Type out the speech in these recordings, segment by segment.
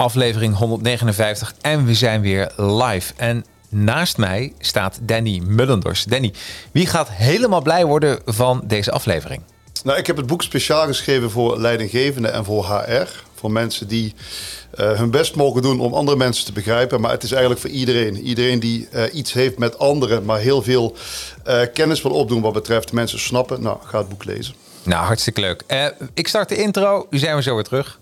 aflevering 159 en we zijn weer live. En naast mij staat Danny Mullenders. Danny, wie gaat helemaal blij worden van deze aflevering? Nou, ik heb het boek speciaal geschreven voor leidinggevenden en voor HR. Voor mensen die uh, hun best mogen doen om andere mensen te begrijpen. Maar het is eigenlijk voor iedereen. Iedereen die uh, iets heeft met anderen, maar heel veel uh, kennis wil opdoen wat betreft mensen snappen. Nou, ga het boek lezen. Nou, hartstikke leuk. ik start de intro. Nu zijn we zo weer terug.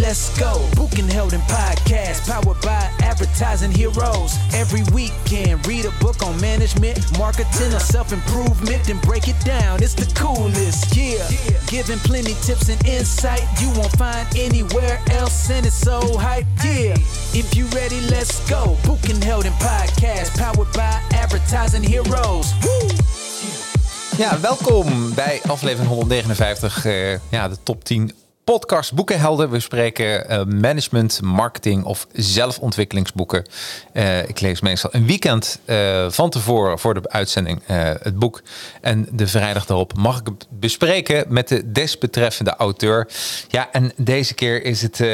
Let's go. Book and Held in podcast, powered by advertising heroes. Every weekend, read a book on management, marketing, or self improvement, then break it down. It's the coolest, yeah. Giving plenty tips and insight you won't find anywhere else, and it's so hype, yeah. If you ready, let's go. Book and Held in podcast, powered by advertising heroes. Woo! Ja, welkom bij aflevering 159, uh, ja, de top 10 podcast Boekenhelden. We spreken uh, management, marketing of zelfontwikkelingsboeken. Uh, ik lees meestal een weekend uh, van tevoren voor de uitzending het boek. En de vrijdag daarop mag ik het bespreken met de desbetreffende auteur. Ja, en deze keer is het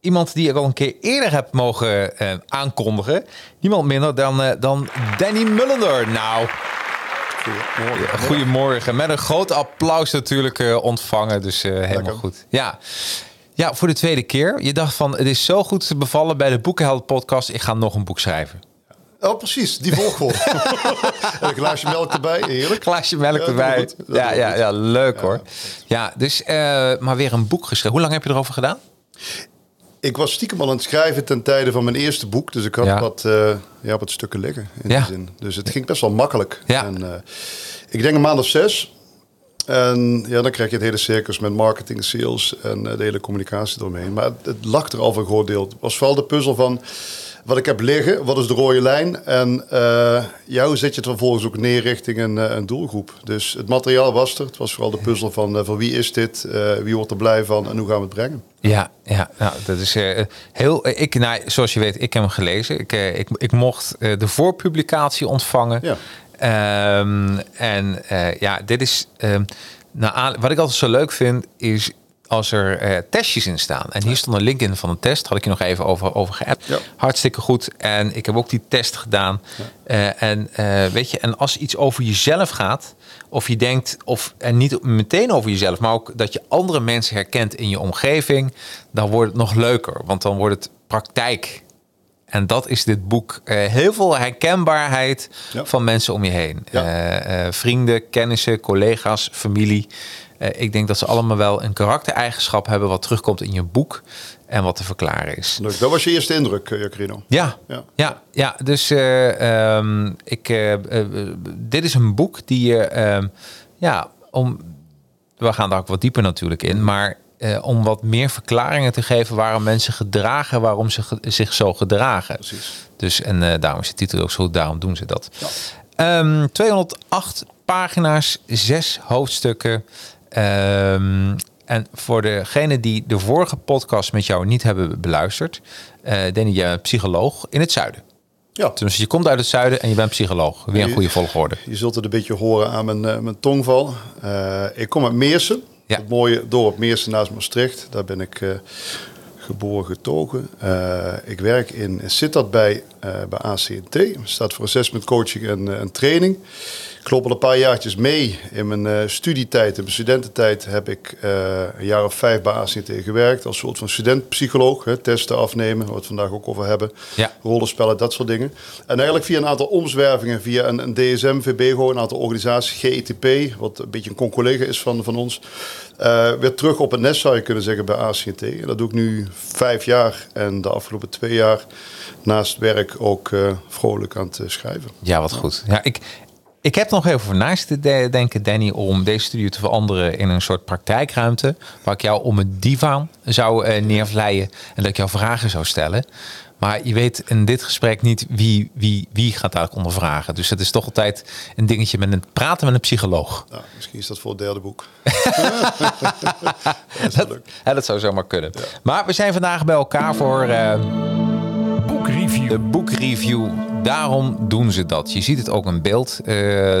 iemand die ik al een keer eerder heb mogen aankondigen. Niemand minder dan, dan Danny Mullender. Nou... Goedemorgen. Goedemorgen. Met een groot applaus natuurlijk uh, ontvangen. Dus uh, helemaal goed. Ja. ja, voor de tweede keer. Je dacht van, het is zo goed te bevallen bij de Boekenheld podcast. Ik ga nog een boek schrijven. Oh, precies. Die volgorde. een glaasje melk erbij. Heerlijk. Glaasje melk erbij. Ja, ja, ja, leuk hoor. Ja, dus uh, maar weer een boek geschreven. Hoe lang heb je erover gedaan? Ik was stiekem al aan het schrijven ten tijde van mijn eerste boek. Dus ik had wat, uh, ja, wat stukken liggen in ja. die zin. Dus het ging best wel makkelijk. Ja. En, uh, ik denk een maand of zes. En ja, dan krijg je het hele circus met marketing, sales en uh, de hele communicatie doorheen. Maar het, het lag er al voor een groot deel. Het was vooral de puzzel van wat ik heb liggen, wat is de rode lijn en uh, ja, hoe zet je het vervolgens ook neer richting een, uh, een, doelgroep. Dus het materiaal was er, het was vooral de puzzel van, uh, van wie is dit, wie wordt er blij van en hoe gaan we het brengen. Ja, ja nou, dat is heel. Ik, nou, zoals je weet, ik heb hem gelezen. Ik, ik, ik mocht de voorpublicatie ontvangen. Ja. Um, en ja, dit is. Um, nou, wat ik altijd zo leuk vind, is als er uh, testjes in staan. En hier stond een link in van een test. Had ik je nog even over, over geappt. Hartstikke goed. En ik heb ook die test gedaan. Uh, en uh, weet je, en als iets over jezelf gaat, of je denkt, of en niet meteen over jezelf, maar ook dat je andere mensen herkent in je omgeving, dan wordt het nog leuker. Want dan wordt het praktijk. En dat is dit boek. heel veel herkenbaarheid van mensen om je heen. vrienden, kennissen, collega's, familie. Uh, ik denk dat ze allemaal wel een karaktereigenschap hebben wat terugkomt in je boek en wat te verklaren is. Leuk. Dat was je eerste indruk, uh, Jacrino. Ja, ja, ja, ja. Dus uh, um, ik, dit is een boek die je, um, ja, om, we gaan daar ook wat dieper natuurlijk in, maar om wat meer verklaringen te geven waarom mensen gedragen, waarom ze zich zo gedragen. Precies. Dus en daarom is de titel ook zo, daarom doen ze dat. Ja. Um, 208 pagina's, zes hoofdstukken. Um, en voor degene die de vorige podcast met jou niet hebben beluisterd, uh, Danny, jij bent psycholoog in het zuiden. Ja. Dus je komt uit het zuiden en je bent psycholoog. Weer een goede volgorde. Je zult het een beetje horen aan mijn, uh, mijn tongval. Uh, ik kom uit Meersen. Ja. Het mooie dorp Meersen naast Maastricht. Daar ben ik geboren getogen. ik werk in Sittard bij, bij ACNT. Dat staat voor Assessment Coaching en, en Training. Ik loop al een paar jaartjes mee. In mijn uh, studietijd, in mijn studententijd, heb ik uh, een jaar of vijf bij ACT gewerkt. Als soort van studentpsycholoog. Hè, testen afnemen, waar we het vandaag ook over hebben. Ja. Rollenspellen, dat soort dingen. En eigenlijk via een aantal omzwervingen, via een, een DSM, VBGO, een aantal organisaties, GETP, wat een beetje een con-collega is van, van ons. Uh, weer terug op het nest zou je kunnen zeggen bij ACT. En dat doe ik nu vijf jaar. En de afgelopen twee jaar naast werk ook vrolijk aan het schrijven. Ja, wat goed. Ja, ik, ik heb nog even voor naast te denken, Danny, om deze studio te veranderen in een soort praktijkruimte. Waar ik jou om een divan zou uh, neervleien en dat ik jou vragen zou stellen. Maar je weet in dit gesprek niet wie, wie, wie gaat daar ondervragen. Dus het is toch altijd een dingetje met een praten met een psycholoog. Nou, misschien is dat voor het derde boek. dat, dat, dat, zou zomaar kunnen. Maar we zijn vandaag bij elkaar voor. Uh, boekreview. De boekreview. Daarom doen ze dat. Je ziet het ook in beeld, uh,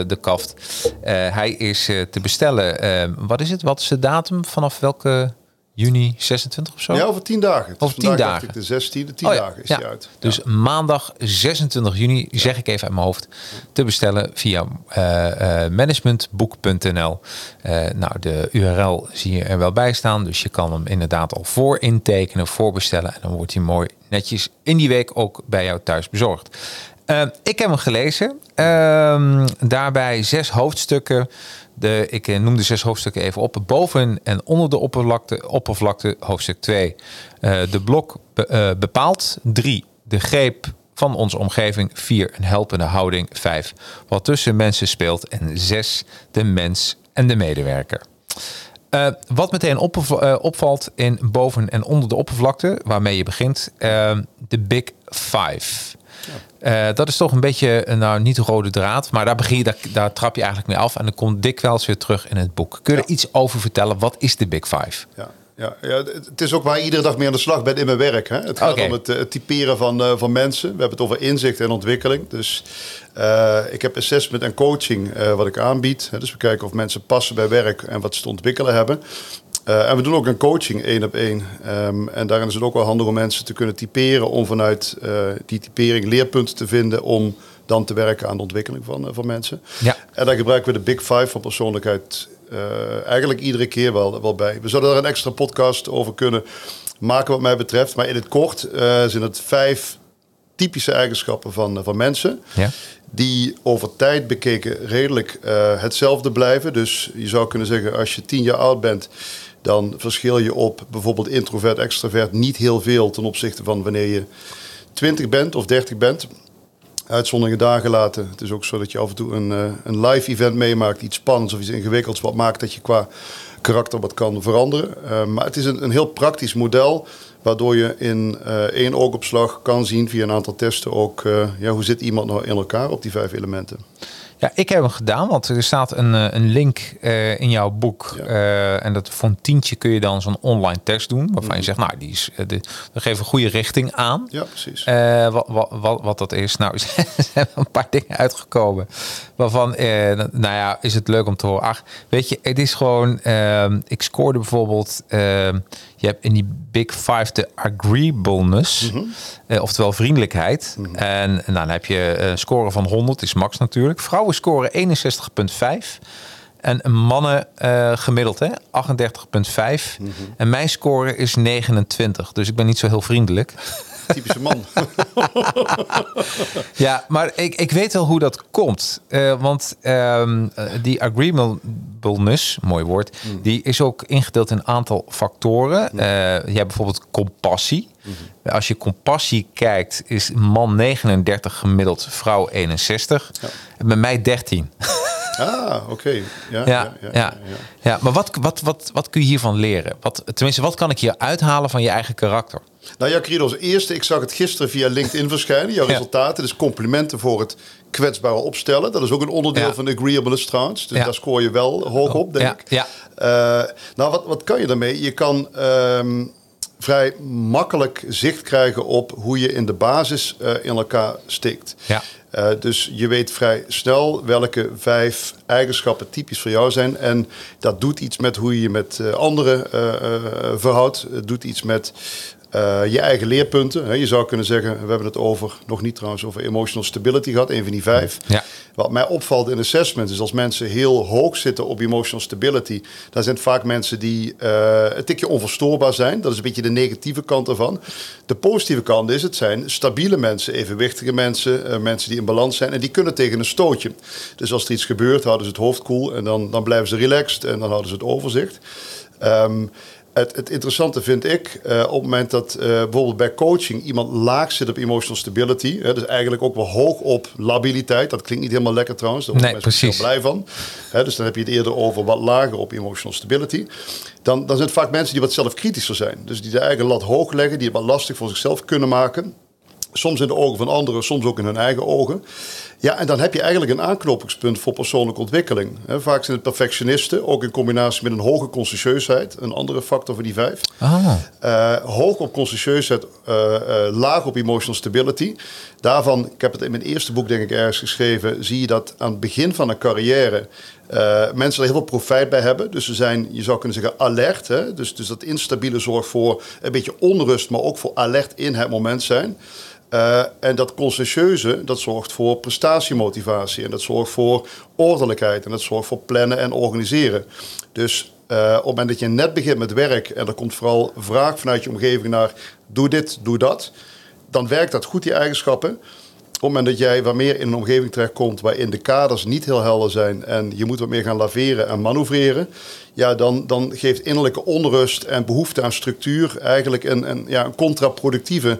de kaft. Uh, hij is uh, te bestellen. wat is het? Wat is de datum? Vanaf welke juni 26 of zo? Ja, over 10 dagen. Over 10 dagen. Ik de 16e, 10 oh, ja. dagen is ja. die uit. Dus ja. maandag 26 juni, zeg ik even uit mijn hoofd, te bestellen via uh, uh, managementboek.nl. Uh, nou, de URL zie je er wel bij staan, dus je kan hem inderdaad al voor intekenen, voorbestellen en dan wordt hij mooi netjes in die week ook bij jou thuis bezorgd. Ik heb hem gelezen. Ehm, daarbij zes hoofdstukken. De, ik eh, noem de zes hoofdstukken even op. Boven en onder de oppervlakte, oppervlakte hoofdstuk 2. Uh, eh, de blok be, uh, bepaalt. 3. De greep van onze omgeving. 4. Een helpende houding. 5. Wat tussen mensen speelt. En 6. De mens en de medewerker. Wat meteen op, opvalt in boven en onder de oppervlakte, waarmee je begint, uh, de Big Five. Uh, dat is toch een beetje, nou niet de rode draad, maar daar begin je, daar, daar, trap je eigenlijk mee af en dan komt dikwijls weer terug in het boek. Kun je ja. er iets over vertellen? Wat is de Big Five? Ja. Ja, ja, het is ook waar iedere dag mee aan de slag bent in mijn werk. Hè? Het gaat okay. om het, het, typeren van, uh, van mensen. We hebben het over inzicht en ontwikkeling. Dus uh, ik heb assessment en coaching uh, wat ik aanbied. Dus we kijken of mensen passen bij werk en wat ze te ontwikkelen hebben. Uh, en we doen ook een coaching één op één. Um, en daarin is het ook wel handig om mensen te kunnen typeren. Om vanuit die typering leerpunten te vinden om dan te werken aan de ontwikkeling van, van mensen. Ja. En daar gebruiken we de Big Five van persoonlijkheid eigenlijk iedere keer wel, wel bij. We zouden daar een extra podcast over kunnen maken wat mij betreft. Maar in het kort zijn het vijf typische eigenschappen van, van mensen. Ja. Die over tijd bekeken redelijk uh, hetzelfde blijven. Dus je zou kunnen zeggen, als je tien jaar oud bent, dan verschil je op bijvoorbeeld introvert, extravert niet heel veel ten opzichte van wanneer je 20 bent of 30 bent uitzonderingen dagen laten. Het is ook zo dat je af en toe een, uh, een live event meemaakt, iets spannends of iets ingewikkelds, wat maakt dat je qua karakter wat kan veranderen. Uh, maar het is een, een heel praktisch model, waardoor je in uh, één oogopslag kan zien via een aantal testen ook ja, hoe zit iemand nou in elkaar op die vijf elementen. Ja, ik heb hem gedaan, want er staat een, een link uh, in jouw boek. Ja. Uh, en dat voor een tientje kun je dan zo'n online test doen. Waarvan mm. je zegt, nou, die, is, de, dat geeft een goede richting aan. Ja, precies. Uh, wat, wat, wat, wat, dat is. Nou, er zijn een paar dingen uitgekomen. Waarvan, nou ja, is het leuk om te horen. Ach, weet je, het is gewoon... Ehm, ik scoorde bijvoorbeeld... Je hebt in die Big Five de agreeableness, mm-hmm. uh, oftewel vriendelijkheid. Mm-hmm. En, dan heb je een score van 100, is max natuurlijk. Vrouwen scoren 61,5. En mannen uh, gemiddeld, hè, 38,5. Mm-hmm. En mijn score is 29. Dus ik ben niet zo heel vriendelijk. Typische man. ja, maar ik, ik weet wel hoe dat komt. Uh, want um, die agreeableness, mooi woord, mm. die is ook ingedeeld in een aantal factoren. Mm. Uh, je hebt bijvoorbeeld compassie. Mm-hmm. Als je compassie kijkt, is man 39 gemiddeld, vrouw 61. Ja. En bij mij 13. Ah, oké. Okay. Ja, ja, ja, ja, ja. maar wat, wat, wat, wat kun je hiervan leren? Wat, tenminste, wat kan ik hier uithalen van je eigen karakter? Nou ja, Krido, als eerste, ik zag het gisteren via LinkedIn verschijnen, jouw resultaten. Dus complimenten voor het kwetsbare opstellen. Dat is ook een onderdeel ja. van de agreeableness trouwens. Dus daar scoor je wel hoog op, denk ik. Ja. Uh, nou, wat, wat kan je daarmee? Je kan um, vrij makkelijk zicht krijgen op hoe je in de basis uh, in elkaar steekt. Ja. Uh, dus je weet vrij snel welke vijf eigenschappen typisch voor jou zijn. En dat doet iets met hoe je je met anderen uh, verhoudt. Het doet iets met uh, je eigen leerpunten. Je zou kunnen zeggen, we hebben het over, nog niet trouwens, over emotional stability gehad, een van die vijf. Ja. Wat mij opvalt in assessment is als mensen heel hoog zitten op emotional stability, dan zijn het vaak mensen die uh, een tikje onverstoorbaar zijn. Dat is een beetje de negatieve kant ervan. De positieve kant is, het zijn stabiele mensen, evenwichtige mensen, uh, mensen die in balans zijn en die kunnen tegen een stootje. Dus als er iets gebeurt, houden ze het hoofd koel cool en dan, dan blijven ze relaxed en dan houden ze het overzicht. Um, het, het, interessante vind ik, uh, op het moment dat uh, bijvoorbeeld bij coaching iemand laag zit op emotional stability, hè, dus eigenlijk ook wel hoog op labiliteit, dat klinkt niet helemaal lekker trouwens, daar nee, precies. heel blij van. Hè, dus dan heb je het eerder over wat lager op emotional stability. Dan, dan zijn het vaak mensen die wat zelfkritischer zijn, dus die de eigen lat hoog leggen, die het wat lastig voor zichzelf kunnen maken. Soms in de ogen van anderen, soms ook in hun eigen ogen. Ja, en dan heb je eigenlijk een aanknopingspunt voor persoonlijke ontwikkeling. Vaak zijn het perfectionisten, ook in combinatie met een hoge conscientieusheid, een andere factor voor die vijf. Oh. Uh, hoog op conscientieusheid, uh, uh, laag op emotional stability. Daarvan, ik heb het in mijn eerste boek denk ik ergens geschreven, zie je dat aan het begin van een carrière mensen er heel veel profijt bij hebben. Dus ze zijn, je zou kunnen zeggen, alert. Hè? Dus, dus dat instabiele zorgt voor een beetje onrust, maar ook voor alert in het moment zijn. Uh, en dat conscientieuze, dat zorgt voor prestatiemotivatie. En dat zorgt voor ordelijkheid. En dat zorgt voor plannen en organiseren. Dus uh, op het moment dat je net begint met werk... en er komt vooral vraag vanuit je omgeving naar... doe dit, doe dat. Dan werkt dat goed, die eigenschappen. Op het moment dat jij wat meer in een omgeving terechtkomt... waarin de kaders niet heel helder zijn... en je moet wat meer gaan laveren en manoeuvreren... ja, dan, dan geeft innerlijke onrust en behoefte aan structuur... eigenlijk een, een, ja, een contraproductieve...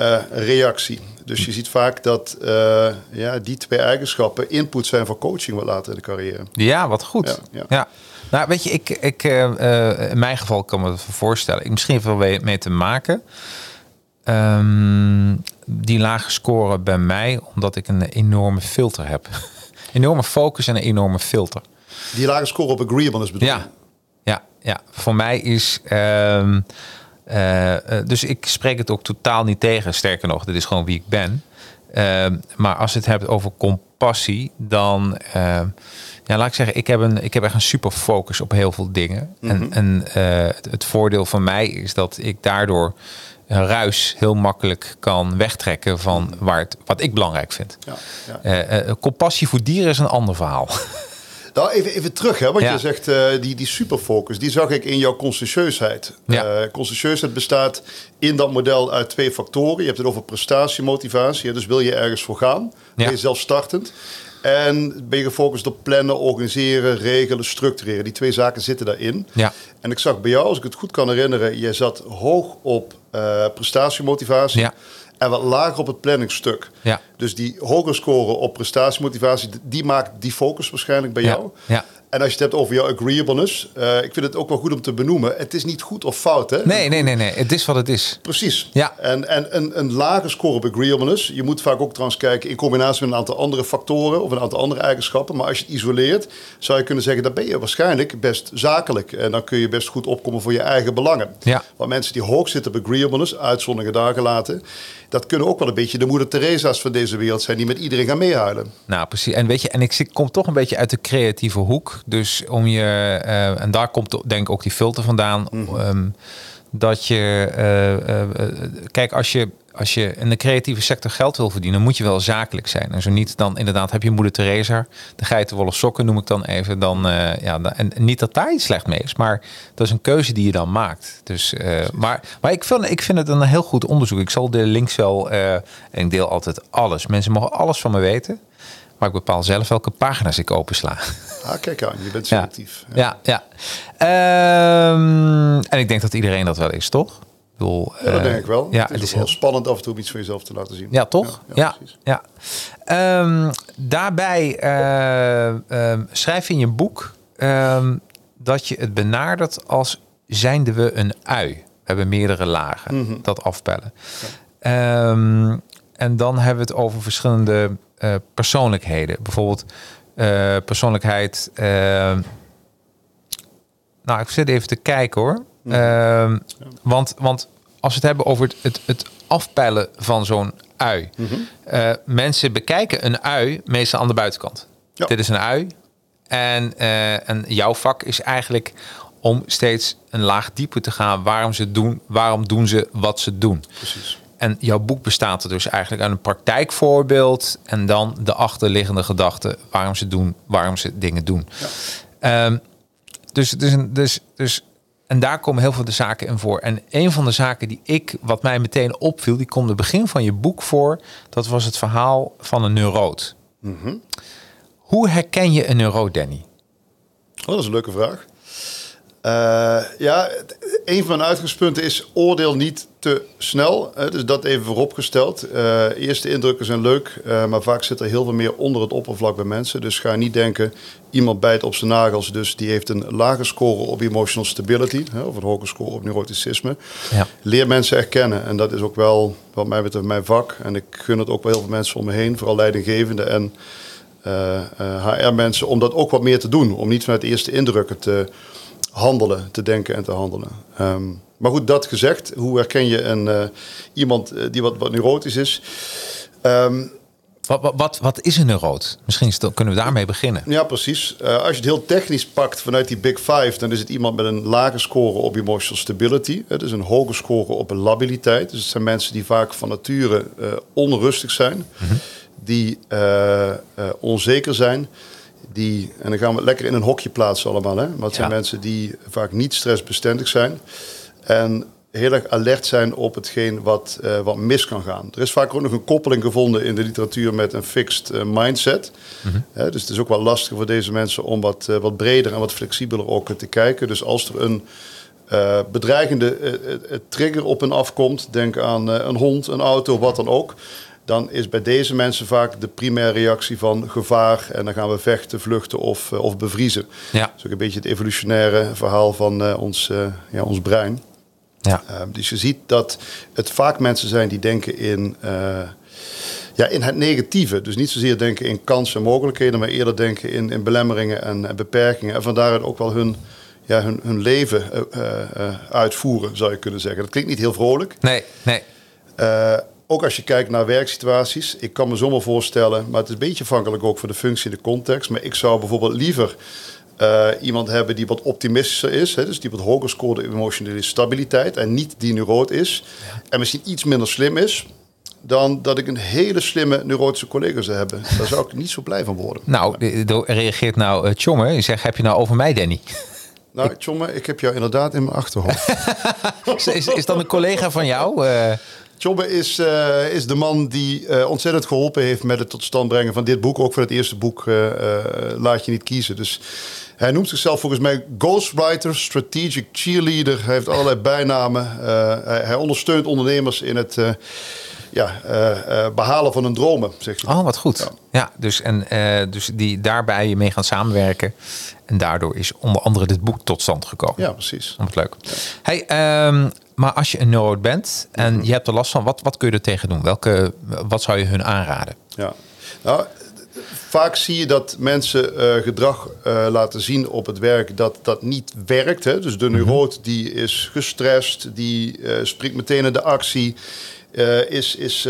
Uh, reactie. Dus je ziet vaak dat uh, ja, die twee eigenschappen input zijn voor coaching wat later in de carrière. Ja, wat goed. Ja, ja. ja. Nou, weet je, ik, ik, uh, in mijn geval kan me het voorstellen. Ik misschien wel mee te maken. Um, die lage score bij mij, omdat ik een enorme filter heb. enorme focus en een enorme filter. Die lage score op agreeableness bedoel je? Ja, ja, ja. voor mij is. Um, uh, dus ik spreek het ook totaal niet tegen. Sterker nog, dit is gewoon wie ik ben. Uh, maar als het hebt over compassie, dan. Uh, ja, laat ik zeggen, ik heb, een, ik heb echt een super focus op heel veel dingen. Mm -hmm. En, en het, het, voordeel van mij is dat ik daardoor een ruis heel makkelijk kan wegtrekken van waar het, wat ik belangrijk vind. Ja, ja. compassie voor dieren is een ander verhaal. Nou, even, even terug, hè, want ja. je zegt uh, die, die superfocus, die zag ik in jouw conscientieusheid. Ja. Uh, conscientieusheid bestaat in dat model uit twee factoren. Je hebt het over prestatie, motivatie. Dus wil je ergens voor gaan, ja. ben je zelfstartend. En ben je gefocust op plannen, organiseren, regelen, structureren. Die twee zaken zitten daarin. Ja. En ik zag bij jou, als ik het goed kan herinneren, je zat hoog op uh, prestatiemotivatie. Ja en wat lager op het planningstuk. Ja. Dus die hoger scoren op prestatiemotivatie, die maakt die focus waarschijnlijk bij jou. Ja. En als je het hebt over jouw agreeableness, uh, ik vind het ook wel goed om te benoemen. Het is niet goed of fout, hè? Nee, nee, nee, nee. Het is wat het is. Precies. Ja. En, en een, een lage score op agreeableness. Je moet vaak ook trouwens kijken in combinatie met een aantal andere factoren of een aantal andere eigenschappen. Maar als je het isoleert, zou je kunnen zeggen, dan ben je waarschijnlijk best zakelijk. En dan kun je best goed opkomen voor je eigen belangen. Ja. Maar mensen die hoog zitten op agreeableness, uitzonderingen daar gelaten, dat kunnen ook wel een beetje de moeder Theresa's van deze wereld zijn die met iedereen gaan meehuilen. Nou, precies. En weet je, en ik kom toch een beetje uit de creatieve hoek. Dus om je, uh, en daar komt denk ik ook die filter vandaan. Mm -hmm. um, dat je, uh, uh, kijk, als je, als je in de creatieve sector geld wil verdienen, moet je wel zakelijk zijn. En zo niet, dan inderdaad heb je moeder Teresa, de geitenwolle sokken noem ik dan even. Dan, ja, en niet dat daar iets slecht mee is, maar dat is een keuze die je dan maakt. Dus, maar maar ik, vind, ik vind het een heel goed onderzoek. Ik zal de links wel, en ik deel altijd alles. Mensen mogen alles van me weten. Maar ik bepaal zelf welke pagina's ik opensla. Ah, kijk aan, je bent selectief. Ja, ja. ja. Um, en ik denk dat iedereen dat wel is, toch? Ik bedoel, ja, dat uh, denk ik wel. Ja, het is, het is heel... spannend af en toe om iets van jezelf te laten zien. Ja, toch? Ja, ja. ja. Um, daarbij uh, um, schrijf je in je boek dat je het benadert als zijnde we een ui. We hebben meerdere lagen, mm -hmm. dat afpellen. En dan hebben we het over verschillende uh, persoonlijkheden. Bijvoorbeeld uh, persoonlijkheid. Uh, nou, ik zit even te kijken hoor. -hmm. ja. want, want als we het hebben over het, het, het afpellen van zo'n ui. Mm -hmm. mensen bekijken een ui meestal aan de buitenkant. Ja. Dit is een ui. En, en jouw vak is eigenlijk om steeds een laag dieper te gaan. Waarom ze doen, waarom doen ze wat ze doen. Precies. En jouw boek bestaat er dus eigenlijk uit een praktijkvoorbeeld en dan de achterliggende gedachten waarom ze doen, waarom ze dingen doen. Ja. Um, dus, dus, dus, dus, en daar komen heel veel de zaken in voor. En een van de zaken die ik, wat mij meteen opviel, die komt het begin van je boek voor. Dat was het verhaal van een neuroot. Mm -hmm. Hoe herken je een neuroot, Danny? Oh, dat is een leuke vraag. Uh, ja, een van mijn uitgangspunten is oordeel niet te snel. dus dat even vooropgesteld. Uh, eerste indrukken zijn leuk, uh, maar vaak zit er heel veel meer onder het oppervlak bij mensen. Dus ga niet denken, iemand bijt op zijn nagels, dus die heeft een lage score op emotional stability, hè, of een hoge score op neuroticisme. Ja. Leer mensen erkennen en dat is ook wel, wat mij betreft, mijn vak. En ik gun het ook wel heel veel mensen om me heen, vooral leidinggevenden en HR-mensen, om dat ook wat meer te doen. Om niet vanuit de eerste indrukken te handelen, te denken en te handelen. Um, maar goed, dat gezegd, hoe herken je een, uh, iemand uh, die wat, wat neurotisch is? Um, wat, wat, wat, is een neuroot? Misschien kunnen we daarmee beginnen. Ja, precies. Uh, als je het heel technisch pakt vanuit die Big Five, dan is het iemand met een lage score op emotional stability. Het is een hoge score op een labiliteit. Dus het zijn mensen die vaak van nature onrustig zijn, mm -hmm. die onzeker zijn die, en dan gaan we lekker in een hokje plaatsen allemaal. Hè? Maar het zijn mensen die vaak niet stressbestendig zijn. En heel erg alert zijn op hetgeen wat, uh, wat mis kan gaan. Er is vaak ook nog een koppeling gevonden in de literatuur met een fixed uh, mindset. Mm dus het is ook wel lastig voor deze mensen om wat, uh, wat breder en wat flexibeler ook te kijken. Dus als er een bedreigende trigger op hen afkomt, denk aan een hond, een auto, wat dan ook dan is bij deze mensen vaak de primaire reactie van gevaar. En dan gaan we vechten, vluchten of, of bevriezen. Ja. Dat is ook een beetje het evolutionaire verhaal van uh, ons, uh, ja, ons brein. Ja. Uh, dus je ziet dat het vaak mensen zijn die denken in, ja, in het negatieve. Dus niet zozeer denken in kansen en mogelijkheden, maar eerder denken in, in belemmeringen en, en beperkingen. En vandaar ook wel hun, ja, hun, hun leven uitvoeren, zou je kunnen zeggen. Dat klinkt niet heel vrolijk. Nee, nee ook als je kijkt naar werksituaties, ik kan me zomaar voorstellen, maar het is een beetje afhankelijk ook van de functie en de context. Maar ik zou bijvoorbeeld liever uh, iemand hebben die wat optimistischer is, hè, dus die wat hoger scoort in emotionele stabiliteit en niet die neuroot is. En misschien iets minder slim is, dan dat ik een hele slimme neurotische collega zou hebben. Daar zou ik niet zo blij van worden. Nou, reageert nou uh, Tjonge. Je zegt, heb je nou over mij, Danny? Nou, Tjonge, ik heb jou inderdaad in mijn achterhoofd. is, is dat een collega van jou? Uh... Tjobbe is, uh, is de man die uh, ontzettend geholpen heeft met het tot stand brengen van dit boek. Ook voor het eerste boek uh, Laat je niet kiezen. Dus hij noemt zichzelf volgens mij ghostwriter, strategic cheerleader. Hij heeft allerlei bijnamen. Hij, hij, ondersteunt ondernemers in het ja, behalen van hun dromen. Zeg. Oh, wat goed. Ja, ja dus, en, dus die daarbij je mee gaan samenwerken. En daardoor is onder andere dit boek tot stand gekomen. Ja, precies. Wat leuk. Hey, um, maar als je een neuroot bent en mhm. je hebt er last van, wat, wat kun je er tegen doen? Welke, wat zou je hun aanraden? Ja, nou, vaak zie je dat mensen uh, gedrag uh, laten zien op het werk dat dat niet werkt. Hè? Dus de mhm. neuroot die is gestrest, die uh, springt meteen in de actie. is is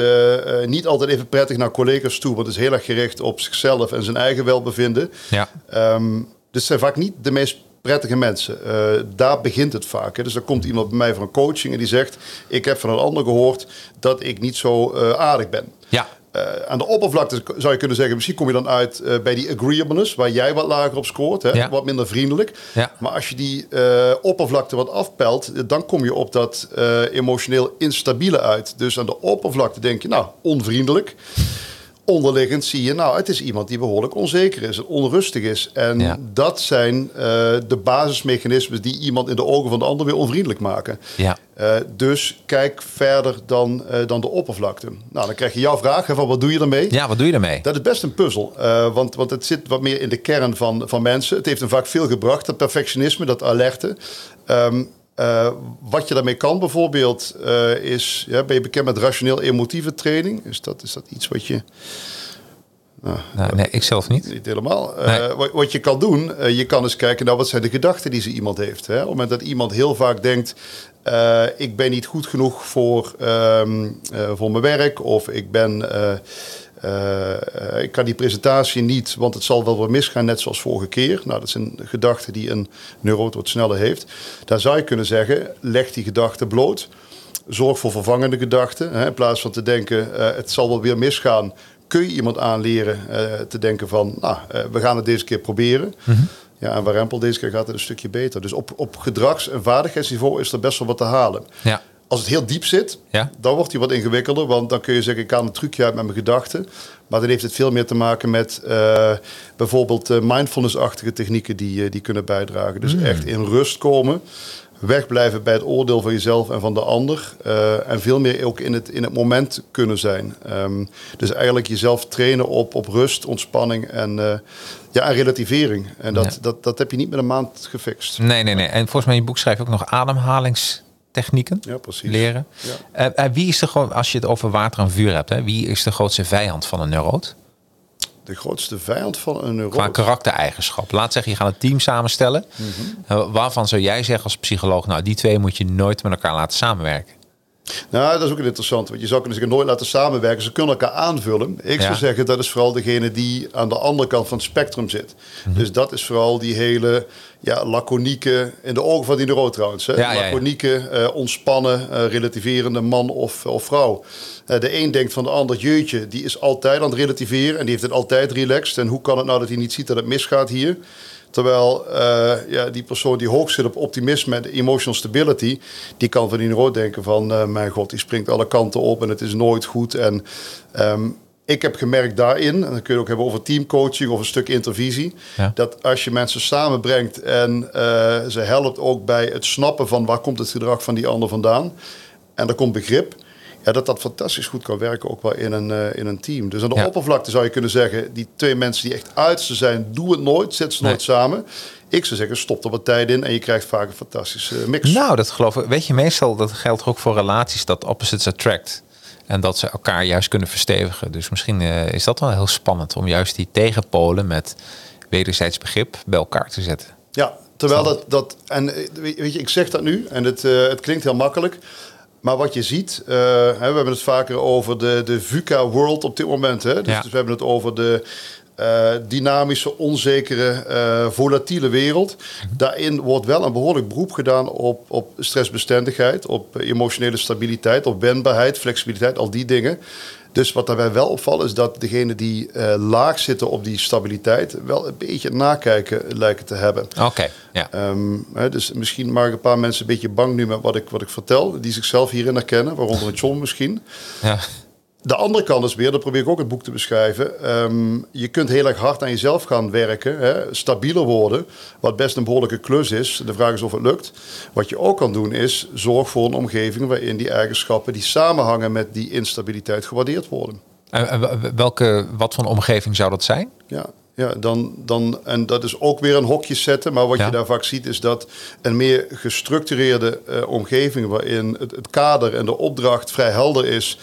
niet altijd even prettig naar collega's toe, want is heel erg gericht op zichzelf en zijn eigen welbevinden. Ja. Um, dus zijn vaak niet de meest prettige mensen. Uh, daar begint het vaak. Hè. Dus dan komt iemand bij mij voor een coaching en die zegt: Ik heb van een ander gehoord dat ik niet zo uh, aardig ben. Ja. Uh, aan de oppervlakte zou je kunnen zeggen, misschien kom je dan uit uh, bij die agreeableness, waar jij wat lager op scoort, hè? Ja. wat minder vriendelijk. Ja. Maar als je die uh, oppervlakte wat afpelt, dan kom je op dat emotioneel instabiele uit. Dus aan de oppervlakte denk je, nou, onvriendelijk onderliggend zie je, nou, het is iemand die behoorlijk onzeker is, onrustig is. En dat zijn uh, de basismechanismen die iemand in de ogen van de ander weer onvriendelijk maken. Ja. Uh, dus kijk verder dan, uh, dan de oppervlakte. Nou, dan krijg je jouw vraag van wat doe je ermee? Ja, wat doe je ermee? Dat is best een puzzel, want, want het zit wat meer in de kern van, van mensen. Het heeft hem vaak veel gebracht, dat perfectionisme, dat alerte. Um, uh, wat je daarmee kan bijvoorbeeld uh, is, ja, ben je bekend met rationeel-emotieve training? Is dat, is dat iets wat je... Nou, nou, nee, ik zelf niet. Niet helemaal. Uh, nee. wat, wat, je kan doen, je kan eens kijken, nou, wat zijn de gedachten die ze iemand heeft. Hè? Op het moment dat iemand heel vaak denkt, ik ben niet goed genoeg voor, um, voor mijn werk, of ik ben uh, ik kan die presentatie niet, want het zal wel weer misgaan, net zoals vorige keer. Nou, dat zijn gedachten die een neuroot wat sneller heeft. Daar zou je kunnen zeggen, leg die gedachten bloot. Zorg voor vervangende gedachten. Hè, in plaats van te denken, uh, het zal wel weer misgaan, kun je iemand aanleren uh, te denken van, nou, we gaan het deze keer proberen. Mm -hmm. Ja, en Warempel deze keer gaat het een stukje beter. Dus op, op gedrags- en vaardigheidsniveau is er best wel wat te halen. Ja. Als het heel diep zit, ja. dan wordt hij wat ingewikkelder. Want dan kun je zeggen, ik kan een trucje uit met mijn gedachten. Maar dan heeft het veel meer te maken met uh, bijvoorbeeld uh, mindfulness-achtige technieken die, uh, die kunnen bijdragen. Dus mm. echt in rust komen. wegblijven bij het oordeel van jezelf en van de ander. En veel meer ook in het, in het moment kunnen zijn. Um, dus eigenlijk jezelf trainen op, op rust, ontspanning en, ja, en relativering. En dat, dat, dat heb je niet met een maand gefixt. Nee, nee, nee. En volgens mij in je boek schrijf je ook nog ja, precies. leren. Ja. Uh, wie is de gewoon, als je het over water en vuur hebt, hè, wie is de grootste vijand van een neuroot? de grootste vijand van een neuroot. Qua karaktereigenschap. Laat zeggen, je gaat een team samenstellen. Mm Waarvan zou jij zeggen als psycholoog, nou die twee moet je nooit met elkaar laten samenwerken? Nou, dat is ook interessant. Want je zou kunnen zeggen, nooit laten samenwerken. Ze kunnen elkaar aanvullen. Ik zou zeggen, dat is vooral degene die aan de andere kant van het spectrum zit. Mhm. Dus dat is vooral die hele ja, laconieke, in de ogen van die neuro trouwens. Hè? Ja, laconieke, uh, ontspannen, uh, relativerende man of, of vrouw. Uh, de een denkt van de ander, jeutje, die is altijd aan het relativeren. En die heeft het altijd relaxed. En hoe kan het nou dat hij niet ziet dat het misgaat hier? Terwijl uh, ja, die persoon die hoog zit op optimisme en emotional stability, die kan van die rood denken van, uh, mijn god, die springt alle kanten op en het is nooit goed. En um, ik heb gemerkt daarin, en dan kun je ook hebben over teamcoaching of een stuk intervisie, ja. dat als je mensen samenbrengt en uh, ze helpt ook bij het snappen van waar komt het gedrag van die ander vandaan, en er komt begrip, ja, dat dat fantastisch goed kan werken, ook wel in een, uh, in een team. Dus aan de oppervlakte zou je kunnen zeggen, die twee mensen die echt uiterste zijn, doe het nooit, zet ze nooit samen. Ik zou zeggen, stop er wat tijd in en je krijgt vaak een fantastische mix. Nou, dat geloof ik. Weet je, meestal dat geldt ook voor relaties, dat opposites attract. En dat ze elkaar juist kunnen verstevigen. Dus misschien uh, is dat wel heel spannend om juist die tegenpolen met wederzijds begrip bij elkaar te zetten. Ja, terwijl dat, dat en eh, weet je, ik zeg dat nu en het, uh, het klinkt heel makkelijk. Maar wat je ziet, uh, hè, we hebben het vaker over de, de VUCA world op dit moment. Hè? Dus, dus we hebben het over de uh, dynamische, onzekere, uh, volatiele wereld. Daarin wordt wel een behoorlijk beroep gedaan op, op stressbestendigheid, op emotionele stabiliteit, op wendbaarheid, flexibiliteit, al die dingen. Dus wat daarbij wel opvalt is dat degenen die uh, laag zitten op die stabiliteit wel een beetje nakijken lijken te hebben. Oké. ja. Um, hè, dus misschien maken een paar mensen een beetje bang nu met wat ik, wat ik vertel, die zichzelf hierin herkennen, waaronder John misschien. Ja. De andere kant is weer, dat probeer ik ook het boek te beschrijven. Um, je kunt heel erg hard aan jezelf gaan werken, hè, stabieler worden, wat best een behoorlijke klus is. De vraag is of het lukt. Wat je ook kan doen is, zorg voor een omgeving waarin die eigenschappen die samenhangen met die instabiliteit gewaardeerd worden. En welke, wat voor omgeving zou dat zijn? Ja, ja, dan, dan, en dat is ook weer een hokje zetten. Maar wat je daar vaak ziet is dat een meer gestructureerde uh, omgeving... waarin het, het, kader en de opdracht vrij helder is...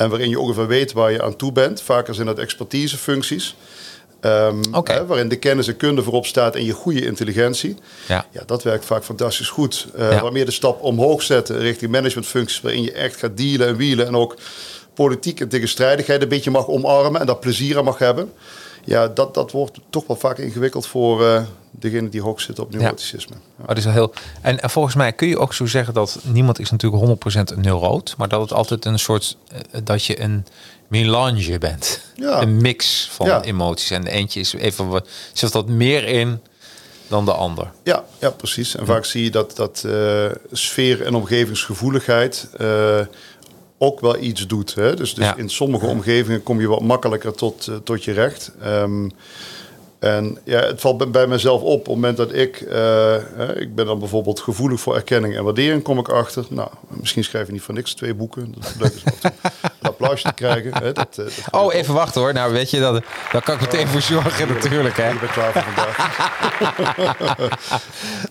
En waarin je ongeveer weet waar je aan toe bent. Vaker zijn dat expertisefuncties. Um, hè, waarin de kennis en kunde voorop staat en je goede intelligentie. Ja. ja dat werkt vaak fantastisch goed. Uh, ja. Waarmee de stap omhoog zetten richting managementfuncties... waarin je echt gaat dealen en wielen... en ook politiek en tegenstrijdigheid een beetje mag omarmen... en daar plezier aan mag hebben. Ja, dat, dat wordt toch wel vaak ingewikkeld voor... Uh, degene die hoog zit op neuroticisme. Ja. Oh, dat is wel heel... En, en, volgens mij kun je ook zo zeggen dat niemand is natuurlijk 100% een neuroot, maar dat het altijd een soort uh, dat je een melange bent. Ja. Een mix van ja. emoties. En de eentje is even wat zit dat meer in dan de ander. Ja, ja precies. En vaak zie je dat, dat uh, sfeer en omgevingsgevoeligheid ook wel iets doet. Hè? Dus, dus in sommige omgevingen kom je wat makkelijker tot, uh, tot je recht. Um, en ja, het valt bij mezelf op op het moment dat ik, uh, ik ben dan bijvoorbeeld gevoelig voor erkenning en waardering, kom ik achter. Nou, misschien schrijf je niet van niks twee boeken. Dat is leuk is een applausje te krijgen. Hè, dat, dat oh, even wachten hoor. Nou, weet je, dat, daar kan ik meteen voor zorgen ja, natuurlijk. Hè? Ik ben klaar voor vandaag.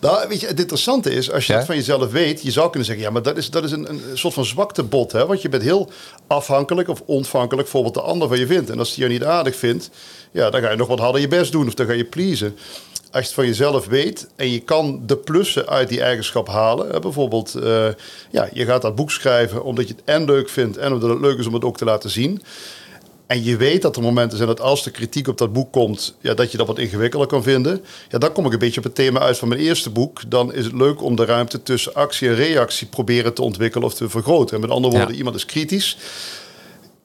nou, weet je, het interessante is, als je ja? dat van jezelf weet, je zou kunnen zeggen, ja, maar dat is, dat is een, een soort van zwakte bot. Hè? Want je bent heel afhankelijk of ontvankelijk, bijvoorbeeld de ander van je vindt. En als die je niet aardig vindt, ja, dan ga je nog wat harder je best doen of dan ga je pleasen. Als je het van jezelf weet en je kan de plussen uit die eigenschap halen. Bijvoorbeeld, uh, ja, je gaat dat boek schrijven omdat je het en leuk vindt en omdat het leuk is om het ook te laten zien. En je weet dat er momenten zijn dat als de kritiek op dat boek komt, ja, dat je dat wat ingewikkelder kan vinden. Ja, dan kom ik een beetje op het thema uit van mijn eerste boek. Dan is het leuk om de ruimte tussen actie en reactie proberen te ontwikkelen of te vergroten. En met andere woorden, ja. iemand is kritisch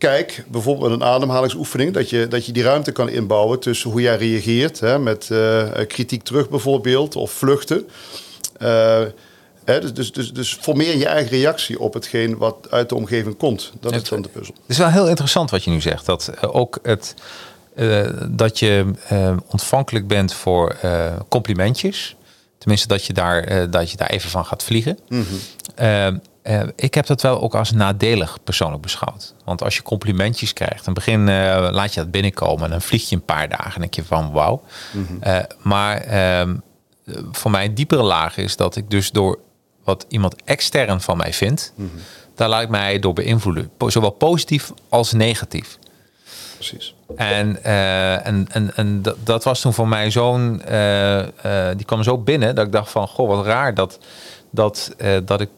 kijk, bijvoorbeeld een ademhalingsoefening, dat je, dat je die ruimte kan inbouwen tussen hoe jij reageert, hè, met uh, kritiek terug bijvoorbeeld, of vluchten. Uh, hè, dus, dus, dus, dus formeer je eigen reactie op hetgeen wat uit de omgeving komt. Dat het, is dan de puzzel. Het is wel heel interessant wat je nu zegt. Dat ook het, dat je ontvankelijk bent voor complimentjes. Tenminste, dat je daar, dat je daar even van gaat vliegen. Ehm, ik heb dat wel ook als nadelig persoonlijk beschouwd. Want als je complimentjes krijgt, dan begin laat je dat binnenkomen en dan vlieg je een paar dagen en denk je van wauw. maar ehm, voor mij een diepere laag is dat ik dus door wat iemand extern van mij vindt, daar laat ik mij door beïnvloeden. Zowel positief als negatief. Precies. En, en, en, en dat, was toen voor mij zo'n. Die kwam zo binnen dat ik dacht van goh, wat raar dat, dat, dat ik.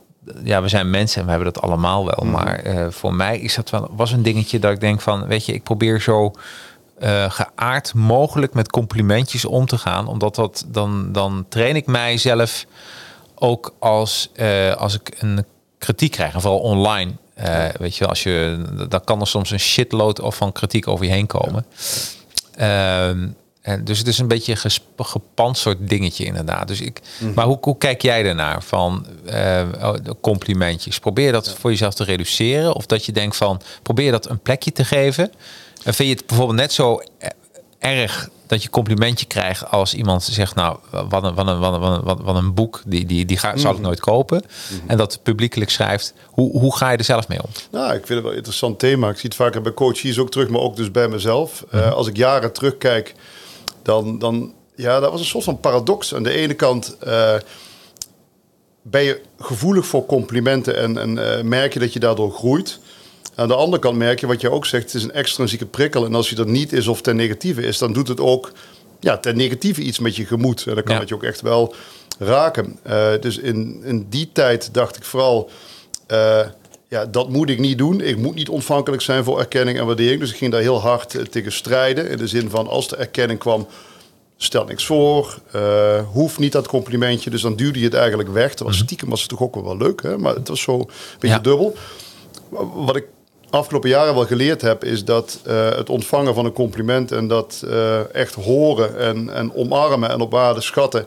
Ja, we zijn mensen en we hebben dat allemaal wel. Mhm. Maar voor mij is dat wel was een dingetje dat ik denk van, weet je, ik probeer zo geaard mogelijk met complimentjes om te gaan. Omdat dat dan, dan train ik mijzelf ook als, als ik een kritiek krijg, en vooral online. Weet je, als je, dan kan er soms een shitload of van kritiek over je heen komen. Ehm, en dus het is een beetje een gepantserd dingetje inderdaad. Dus ik. Maar hoe, hoe kijk jij daarnaar van uh, complimentjes? Probeer dat voor jezelf te reduceren? Of dat je denkt van, probeer dat een plekje te geven? En vind je het bijvoorbeeld net zo erg dat je complimentje krijgt als iemand zegt, nou, wat een, wat een, wat een, wat een, wat een boek, die, die, die ga, zal ik mhm. nooit kopen. Mhm. En dat publiekelijk schrijft. Hoe, hoe ga je er zelf mee om? Nou, ik vind het wel een interessant thema. Ik zie het vaker bij coaches ook terug, maar ook dus bij mezelf. Eh, mhm. als ik jaren terugkijk, dan, dan, ja, dat was een soort van paradox. Aan de ene kant uh, ben je gevoelig voor complimenten en, en uh, merk je dat je daardoor groeit. Aan de andere kant merk je wat je ook zegt, het is een extrinsieke prikkel. En als je dat niet is of ten negatieve is, dan doet het ook ja, ten negatieve iets met je gemoed. En dan kan het je ook echt wel raken. Uh, dus in, in die tijd dacht ik vooral, uh, ja, dat moet ik niet doen. Ik moet niet ontvankelijk zijn voor erkenning en waardering. Dus ik ging daar heel hard uh, tegen strijden. In de zin van, als de erkenning kwam, stel niks voor. hoeft niet dat complimentje. Dus dan duwde je het eigenlijk weg. Dat was mhm. stiekem was het toch ook wel leuk. Hè? Maar het was zo een beetje dubbel. Wat ik afgelopen jaren wel geleerd heb, is dat uh, het ontvangen van een compliment en dat uh, echt horen en, en omarmen en op waarde schatten,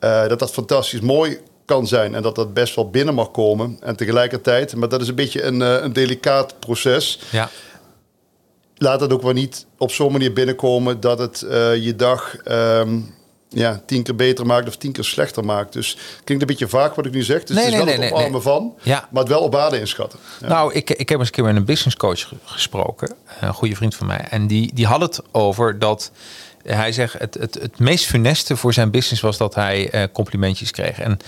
uh, dat dat fantastisch mooi kan zijn en dat dat best wel binnen mag komen. En tegelijkertijd, maar dat is een beetje een, een delicaat proces. Ja. Laat het ook wel niet op zo'n manier binnenkomen dat het je dag um, ja, tien keer beter maakt of tien keer slechter maakt. Dus klinkt een beetje vaak wat ik nu zeg. Dus nee, het is nee, wel nee, het van, ja. maar het wel op waarde inschatten. Ja. Nou, ik, ik heb eens een keer met een business coach gesproken. Een goede vriend van mij. En die, die had het over dat hij zegt het, het, het meest funeste voor zijn business was dat hij uh, complimentjes kreeg. En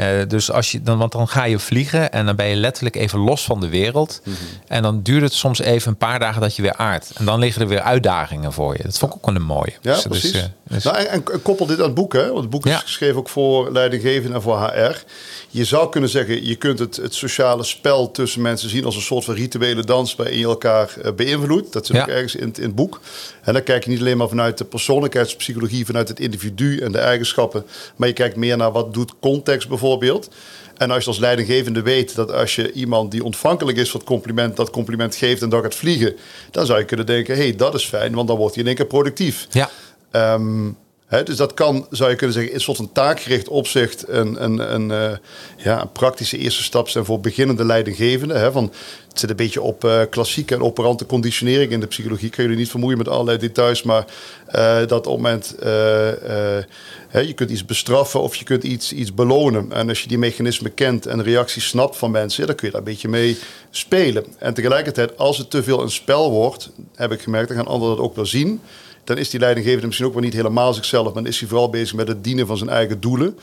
uh, dus als je dan, want dan ga je vliegen en dan ben je letterlijk even los van de wereld. Mm -hmm. En dan duurt het soms even een paar dagen dat je weer aardt. En dan liggen er weer uitdagingen voor je. Dat vond ik ook wel een mooie. Ja, dus, precies. Dus, uh, dus... Nou, en, en, koppel dit aan het boek, hè? Want het boek is geschreven ook voor leidinggevenden en voor HR. Je zou kunnen zeggen, je kunt het, het sociale spel tussen mensen zien als een soort van rituele dans waarin je elkaar beïnvloedt. Dat zit ja. ook ergens in, in het boek. En dan kijk je niet alleen maar vanuit de persoonlijkheidspsychologie, vanuit het individu en de eigenschappen, maar je kijkt meer naar wat doet context bijvoorbeeld. En als je als leidinggevende weet dat als je iemand die ontvankelijk is voor het compliment, dat compliment geeft en dat gaat vliegen, dan zou je kunnen denken, hé, hey, dat is fijn, want dan wordt hij in één keer productief. Ja. Um, dus dat kan, zou je kunnen zeggen, in soort van taakgericht opzicht een, een, een, uh, ja, een praktische eerste stap zijn voor beginnende leidinggevenden. He, van, het zit een beetje op uh, klassieke en operante conditionering in de psychologie. Kun je niet vermoeien met allerlei details, maar uh, dat op het moment je kunt iets bestraffen of je kunt iets, iets belonen. En als je die mechanismen kent en reacties snapt van mensen, dan kun je daar een beetje mee spelen. En tegelijkertijd, als het te veel een spel wordt, heb ik gemerkt, dan gaan anderen dat ook wel zien dan is die leidinggevende misschien ook wel niet helemaal zichzelf, maar dan is hij vooral bezig met het dienen van zijn eigen doelen.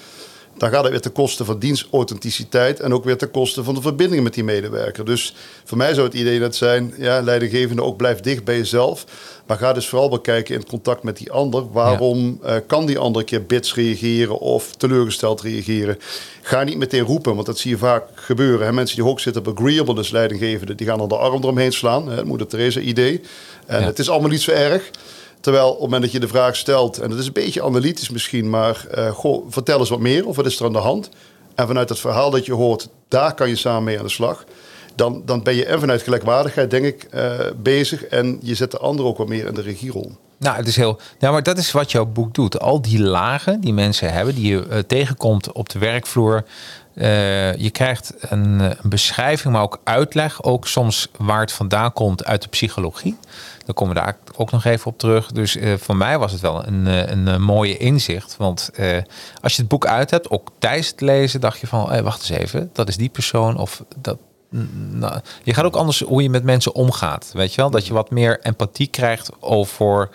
Dan gaat het weer ten koste van dienstauthenticiteit en ook weer ten koste van de verbinding met die medewerker. Dus voor mij zou het idee net zijn, ja, leidinggevende ook blijf dicht bij jezelf. Maar ga dus vooral bekijken in contact met die ander. Waarom uh, kan die ander een keer bits reageren of teleurgesteld reageren? Ga niet meteen roepen, want dat zie je vaak gebeuren. Hè? Mensen die hoog zitten op agreeableness leidinggevende, die gaan dan de arm eromheen slaan. Hè? Het moeder Theresa idee. En het is allemaal niet zo erg. Terwijl op het moment dat je de vraag stelt, en dat is een beetje analytisch misschien, maar uh, goh, vertel eens wat meer of wat is er aan de hand? En vanuit het verhaal dat je hoort, daar kan je samen mee aan de slag. dan, dan ben je en vanuit gelijkwaardigheid, denk ik, bezig. En je zet de ander ook wat meer in de regierol. Nou, het is heel. Ja, maar dat is wat jouw boek doet. Al die lagen die mensen hebben, die je tegenkomt op de werkvloer. je krijgt een, een, beschrijving, maar ook uitleg. Ook soms waar het vandaan komt uit de psychologie. Dan komen we daar ook nog even op terug. Dus uh, voor mij was het wel een, eh, een, een mooie inzicht. Want als je het boek uit hebt, ook tijdens het lezen, dacht je van, hey, wacht eens even, dat is die persoon of dat. Nou, je gaat ook anders hoe je met mensen omgaat. Weet je wel? Dat je wat meer empathie krijgt over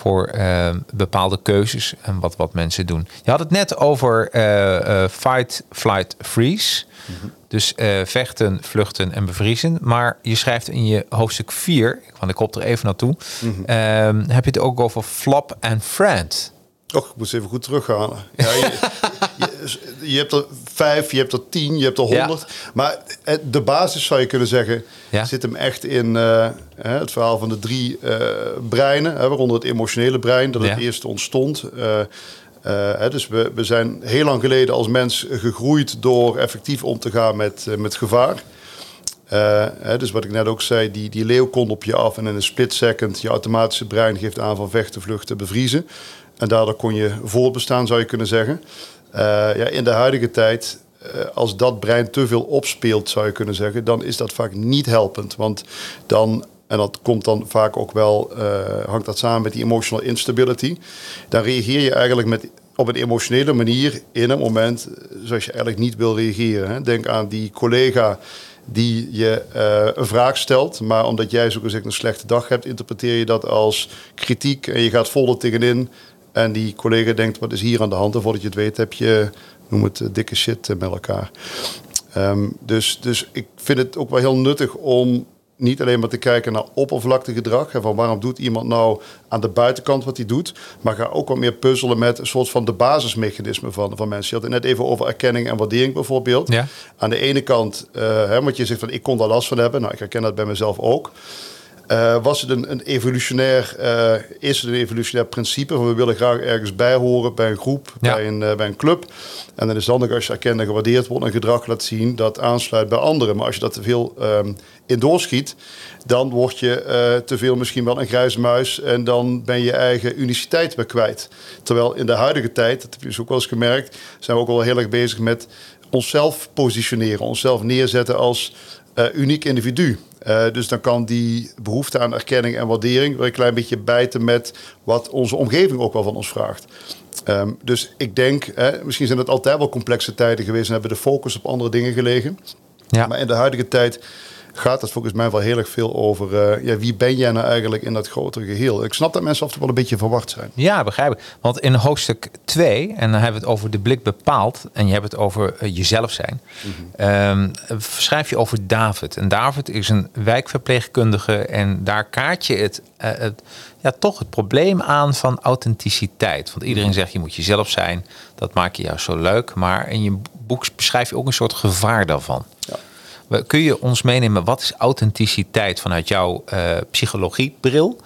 voor uh, bepaalde keuzes en wat, wat mensen doen. Je had het net over uh, uh, fight, flight, freeze. Mm dus uh, vechten, vluchten en bevriezen. Maar je schrijft in je hoofdstuk 4, want ik kop er even naartoe, mm -hmm. uh, heb je het ook over flop en friend. Och, ik moet even goed terughalen. Ja, je, je, je, hebt er vijf, je hebt er tien, je hebt er honderd. Ja. Maar de basis zou je kunnen zeggen, ja. zit hem echt in uh, het verhaal van de drie uh, breinen. waaronder het emotionele brein, dat het eerst ontstond. Uh, dus we, we zijn heel lang geleden als mens gegroeid door effectief om te gaan met, met gevaar. Uh, hè, dus wat ik net ook zei, die, die leeuw komt op je af en in een split second je automatische brein geeft aan van vechten, vluchten, bevriezen. En daardoor kon je voortbestaan, zou je kunnen zeggen. ja, in de huidige tijd, als dat brein te veel opspeelt, zou je kunnen zeggen, dan is dat vaak niet helpend. Want dan en dat komt dan vaak ook wel, uh, hangt dat samen met die emotional instability. Dan reageer je eigenlijk met, op een emotionele manier in een moment zoals je eigenlijk niet wil reageren. Hè. Denk aan die collega die je een vraag stelt, maar omdat jij zo gezegd een slechte dag hebt, interpreteer je dat als kritiek en je gaat vol tegenin. En die collega denkt, wat is hier aan de hand? En voordat je het weet heb je, noem het, dikke shit met elkaar. Um, dus, dus ik vind het ook wel heel nuttig om niet alleen maar te kijken naar oppervlaktegedrag. En van waarom doet iemand nou aan de buitenkant wat hij doet. Maar ga ook wat meer puzzelen met een soort van de basismechanismen van, van mensen. Je had het net even over erkenning en waardering bijvoorbeeld. Ja. Aan de ene kant, uh, hè, want je zegt van ik kon daar last van hebben. Nou, ik herken dat bij mezelf ook. Uh, was het een, een evolutionair, uh, is het een evolutionair principe van we willen graag ergens bij horen bij een groep, ja. bij, een, uh, bij een club. En dan is het handig als je erkend en gewaardeerd wordt en gedrag laat zien dat aansluit bij anderen. Maar als je dat te veel um, in doorschiet, dan word je te veel misschien wel een grijze muis en dan ben je eigen uniciteit weer kwijt. Terwijl in de huidige tijd, dat heb je dus ook wel eens gemerkt, zijn we ook wel heel erg bezig met onszelf positioneren, onszelf neerzetten als uniek individu. Uh, dus dan kan die behoefte aan erkenning en waardering weer een klein beetje bijten met wat onze omgeving ook wel van ons vraagt. Um, dus ik denk, hè, misschien zijn het altijd wel complexe tijden geweest en hebben de focus op andere dingen gelegen. Ja. Maar in de huidige tijd gaat het volgens mij wel heel erg veel over uh, ja, wie ben jij nou eigenlijk in dat grotere geheel. Ik snap dat mensen af en toe wel een beetje verwacht zijn. Ja, begrijp ik. Want in hoofdstuk 2, en dan hebben we het over de blik bepaald en je hebt het over uh, jezelf zijn, -hmm. um, schrijf je over David. En David is een wijkverpleegkundige en daar kaart je het, uh, het ja, toch het probleem aan van authenticiteit. Want iedereen zegt je moet jezelf zijn, dat maakt je juist zo leuk. Maar in je boek beschrijf je ook een soort gevaar daarvan. Ja. Kun je ons meenemen, wat is authenticiteit vanuit jouw uh, psychologiebril?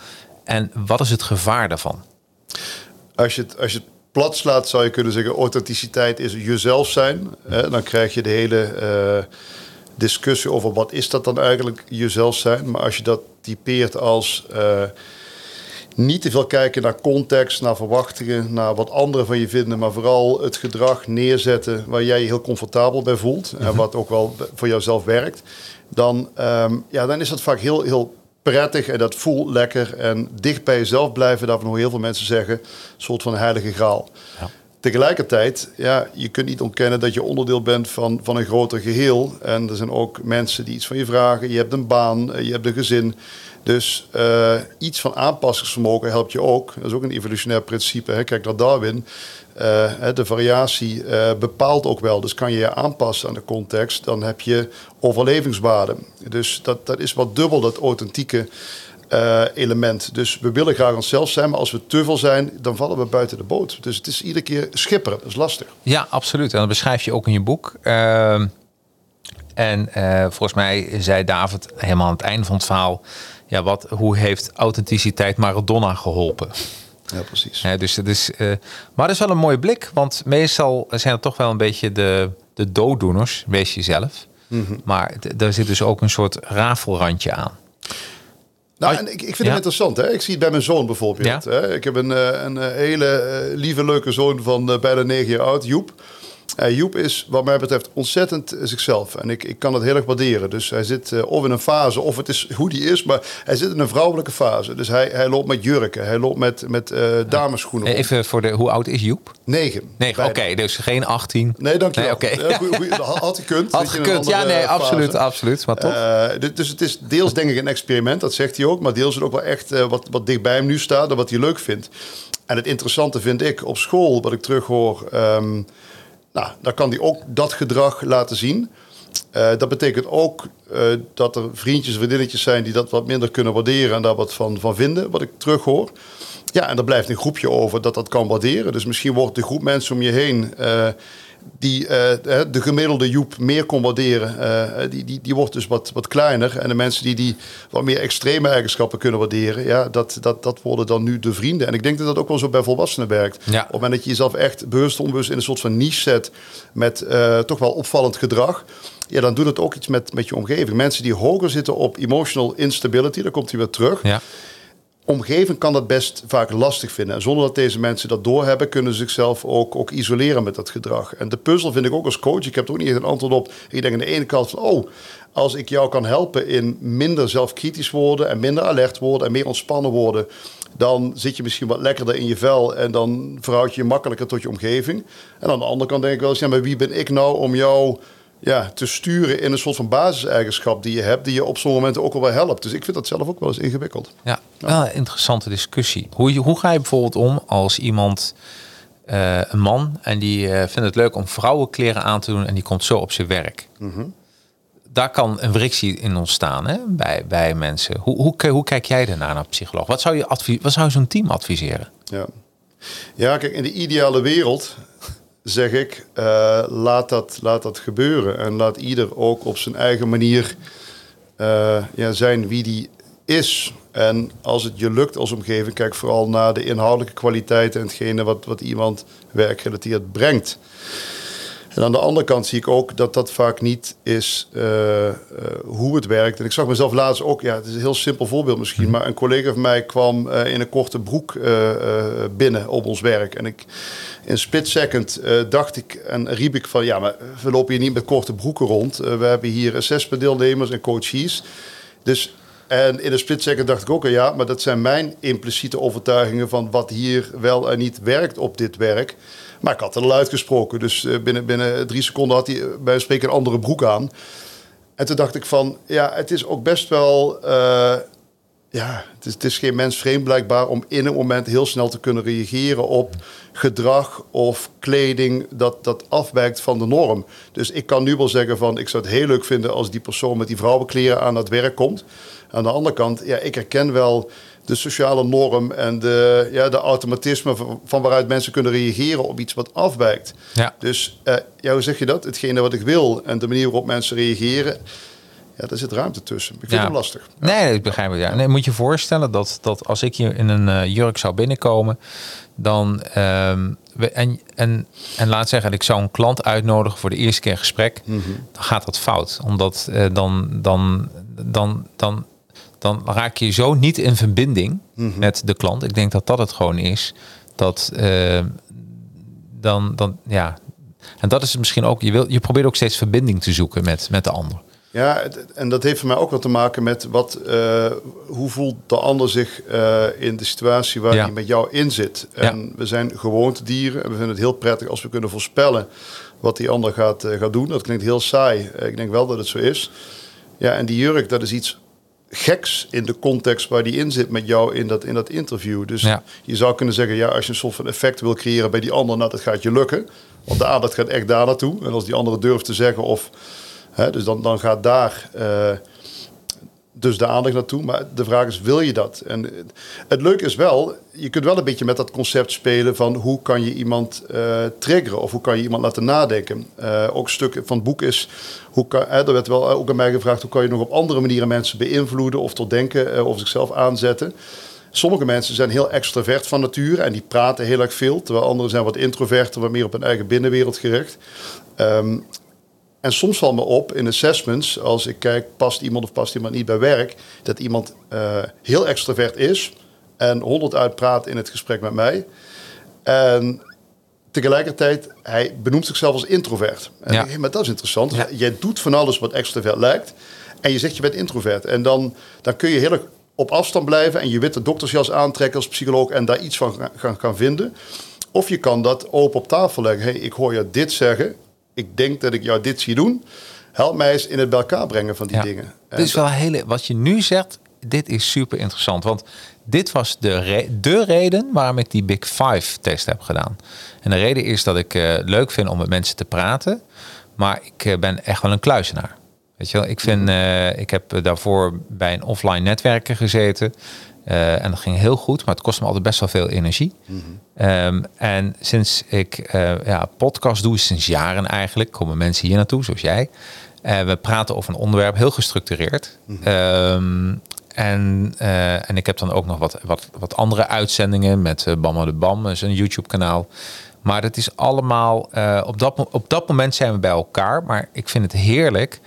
En wat is het gevaar daarvan? Als je het, als je het plat slaat, zou je kunnen zeggen: authenticiteit is jezelf zijn. Hè? Dan krijg je de hele uh, discussie over wat is dat dan eigenlijk jezelf zijn. Maar als je dat typeert als. Uh, niet te veel kijken naar context, naar verwachtingen, naar wat anderen van je vinden, maar vooral het gedrag neerzetten waar jij je heel comfortabel bij voelt en mhm. wat ook wel voor jouzelf werkt, dan, um, ja, dan is dat vaak heel, heel prettig en dat voelt lekker. En dicht bij jezelf blijven, daarvan hoor heel veel mensen zeggen, een soort van heilige graal. Ja. Tegelijkertijd, ja, je kunt niet ontkennen dat je onderdeel bent van, van een groter geheel. En er zijn ook mensen die iets van je vragen. Je hebt een baan, je hebt een gezin. Dus uh, iets van aanpassingsvermogen helpt je ook. Dat is ook een evolutionair principe. Hè. Kijk naar Darwin. Uh, de variatie uh, bepaalt ook wel. Dus kan je je aanpassen aan de context, dan heb je overlevingswaarde. Dus dat, dat is wat dubbel dat authentieke element. Dus we willen graag onszelf zijn, maar als we te veel zijn, dan vallen we buiten de boot. Dus het is iedere keer schipperen. Dat is lastig. Ja, absoluut. En dat beschrijf je ook in je boek. Ehm, en volgens mij zei David helemaal aan het einde van het verhaal ja, wat, hoe heeft authenticiteit Maradona geholpen? Ja, precies. Ja, dus is, uh, maar dat is wel een mooie blik, want meestal zijn het toch wel een beetje de, de dooddoeners, wees jezelf. Mhm. Maar daar zit dus ook een soort rafelrandje aan. Nou, en ik, ik vind het interessant. Hè? Ik zie het bij mijn zoon bijvoorbeeld. Hè? Ik heb een, eh, een eh, hele lieve, leuke zoon van bijna negen jaar oud, Joep. Uh, Joep is wat mij betreft ontzettend zichzelf. En ik, ik kan dat heel erg waarderen. Dus hij zit uh, of in een fase, of het is hoe die is, maar hij zit in een vrouwelijke fase. Dus hij, hij loopt met jurken, hij loopt met, met uh, dameschoenen. Even voor de, hoe oud is Joep? Negen. Negen, oké, dus geen 18. Nee, dankjewel. Nee, okay. had gekund. Had gekund, ja, nee, absoluut, absoluut. Maar toch? dus het is deels denk ik een experiment, dat zegt hij ook. Maar deels is het ook wel echt wat, wat dichtbij hem nu staat en wat hij leuk vindt. En het interessante vind ik op school, wat ik terughoor... Um, nou, dan kan hij ook dat gedrag laten zien. Uh, dat betekent ook uh, dat er vriendjes, vriendinnetjes zijn die dat wat minder kunnen waarderen en daar wat van, van vinden, wat ik terughoor. Ja, en er blijft een groepje over dat dat kan waarderen. Dus misschien wordt de groep mensen om je heen uh, die uh, de gemiddelde Joep meer kon waarderen, uh, die, die, die wordt dus wat, wat kleiner. En de mensen die die wat meer extreme eigenschappen kunnen waarderen, ja, dat, dat, dat worden dan nu de vrienden. En ik denk dat dat ook wel zo bij volwassenen werkt. Ja. Op het moment dat je jezelf echt bewust onbewust in een soort van niche zet met uh, toch wel opvallend gedrag. Ja, dan doet het ook iets met, met je omgeving. Mensen die hoger zitten op emotional instability, daar komt hij weer terug. Ja omgeving kan dat best vaak lastig vinden. En zonder dat deze mensen dat doorhebben, kunnen ze zichzelf ook, ook isoleren met dat gedrag. En de puzzel vind ik ook als coach. Ik heb er ook niet echt een antwoord op. Ik denk aan de ene kant van, oh, als ik jou kan helpen in minder zelfkritisch worden en minder alert worden en meer ontspannen worden, dan zit je misschien wat lekkerder in je vel en dan verhoud je je makkelijker tot je omgeving. En aan de andere kant denk ik wel eens, ja, maar wie ben ik nou om jou ja, te sturen in een soort van basiseigenschap die je hebt, die je op zo'n momenten ook al wel helpt. Dus ik vind dat zelf ook wel eens ingewikkeld. Ja, een interessante discussie. Hoe, hoe ga je bijvoorbeeld om als iemand, uh, een man, en die uh, vindt het leuk om vrouwenkleren aan te doen en die komt zo op zijn werk? Mm -hmm. Daar kan een frictie in ontstaan hè, bij, bij mensen. Hoe, hoe, hoe kijk jij daarnaar naar psycholoog? Wat zou je, advies, wat zou je zo'n team adviseren? Ja. ja, kijk, in de ideale wereld zeg ik, uh, laat, dat, laat dat gebeuren. En laat ieder ook op zijn eigen manier uh, ja, zijn wie die is. En als het je lukt als omgeving, kijk vooral naar de inhoudelijke kwaliteit en hetgene wat, wat iemand werkgerelateerd brengt. En aan de andere kant zie ik ook dat dat vaak niet is uh, uh, hoe het werkt. En ik zag mezelf laatst ook, ja, het is een heel simpel voorbeeld misschien, maar een collega van mij kwam uh, in een korte broek binnen op ons werk. En ik, in split second dacht ik en riep ik van, ja, maar we lopen hier niet met korte broeken rond. we hebben hier assessment deelnemers en coaches. Dus en in een split second dacht ik ook, ja, maar dat zijn mijn impliciete overtuigingen van wat hier wel en niet werkt op dit werk. Maar ik had er al uitgesproken. Dus uh, binnen, binnen drie seconden had hij eh, bij spreken een andere broek aan. En toen dacht ik van, ja, het is ook best wel... Uh, ja, het is, het is geen mens vreemd blijkbaar om in een moment heel snel te kunnen reageren op gedrag of kleding dat, dat afwijkt van de norm. Dus ik kan nu wel zeggen van, ik zou het heel leuk vinden als die persoon met die vrouwenkleren aan het werk komt. Aan de andere kant, ja, ik herken wel de sociale norm en de, ja, de automatisme van, van waaruit mensen kunnen reageren op iets wat afwijkt. Ja. Dus uh, ja, hoe zeg je dat? Hetgene wat ik wil en de manier waarop mensen reageren. Ja, daar zit ruimte tussen. Ik vind ja. het lastig. Nee, ik begrijp het. Ja. Nee, moet je voorstellen dat, dat als ik hier in een uh, jurk zou binnenkomen, dan um, en, en, en laat zeggen, ik zou een klant uitnodigen voor de eerste keer gesprek, mm -hmm. dan gaat dat fout. Omdat uh, dan, dan, dan, dan dan raak je zo niet in verbinding mm -hmm. met de klant. Ik denk dat dat het gewoon is. Dat uh, dan, dan ja. En dat is het misschien ook. Je, wil, je probeert ook steeds verbinding te zoeken met, met de ander. Ja, en dat heeft voor mij ook wat te maken met wat, uh, hoe voelt de ander zich uh, in de situatie waar ja. hij met jou in zit. En ja. we zijn gewoontedieren en we vinden het heel prettig als we kunnen voorspellen wat die ander gaat, uh, gaat doen. Dat klinkt heel saai. ik denk wel dat het zo is. Ja, en die jurk, dat is iets geks in de context waar die in zit met jou in dat, in dat interview. Dus ja. je zou kunnen zeggen, ja, als je een soort van effect wil creëren bij die ander, nou, dat gaat je lukken. Want de aandacht gaat echt daar naartoe. En als die andere durft te zeggen of... Hè, dus dan, dan gaat daar... Uh, dus de aandacht naartoe. Maar de vraag is, wil je dat? En het leuke is wel, je kunt wel een beetje met dat concept spelen van hoe kan je iemand uh, triggeren of hoe kan je iemand laten nadenken. Uh, ook een stuk van het boek is, hoe kan, er werd wel ook aan mij gevraagd, hoe kan je nog op andere manieren mensen beïnvloeden of tot denken uh, of zichzelf aanzetten. Sommige mensen zijn heel extravert van nature en die praten heel erg veel, terwijl anderen zijn wat introverter, wat meer op hun eigen binnenwereld gericht. Um, En soms valt me op in assessments, als ik kijk, past iemand of past iemand niet bij werk, dat iemand uh, heel extravert is en honderd uitpraat in het gesprek met mij. En tegelijkertijd, hij benoemt zichzelf als introvert. En ja. maar dat is interessant. Jij doet van alles wat extravert lijkt. En je zegt je bent introvert. En dan, dan kun je heel erg op afstand blijven en je witte doktersjas aantrekken als psycholoog en daar iets van gaan, gaan vinden. Of je kan dat open op tafel leggen. Hey, ik hoor je dit zeggen. Ik denk dat ik jou dit zie doen. Help mij eens in het bij elkaar brengen van die dingen. Dit is wel hele, wat je nu zegt, dit is super interessant. Want dit was de, de reden waarom ik die Big Five test heb gedaan. En de reden is dat ik uh, leuk vind om met mensen te praten. Maar ik uh, ben echt wel een kluisenaar. Weet je wel, ik vind, uh, ik heb daarvoor bij een offline netwerken gezeten. En dat ging heel goed, maar het kost me altijd best wel veel energie. Mm -hmm. um, en sinds ik ja, podcast doe, sinds jaren eigenlijk, komen mensen hier naartoe, zoals jij. we praten over een onderwerp heel gestructureerd. Mm -hmm. um, en, uh, en ik heb dan ook nog wat, wat, wat andere uitzendingen met uh, Bamma de Bam, dat is een YouTube kanaal. Maar het is allemaal, uh, op, dat, op dat moment zijn we bij elkaar. Maar ik vind het heerlijk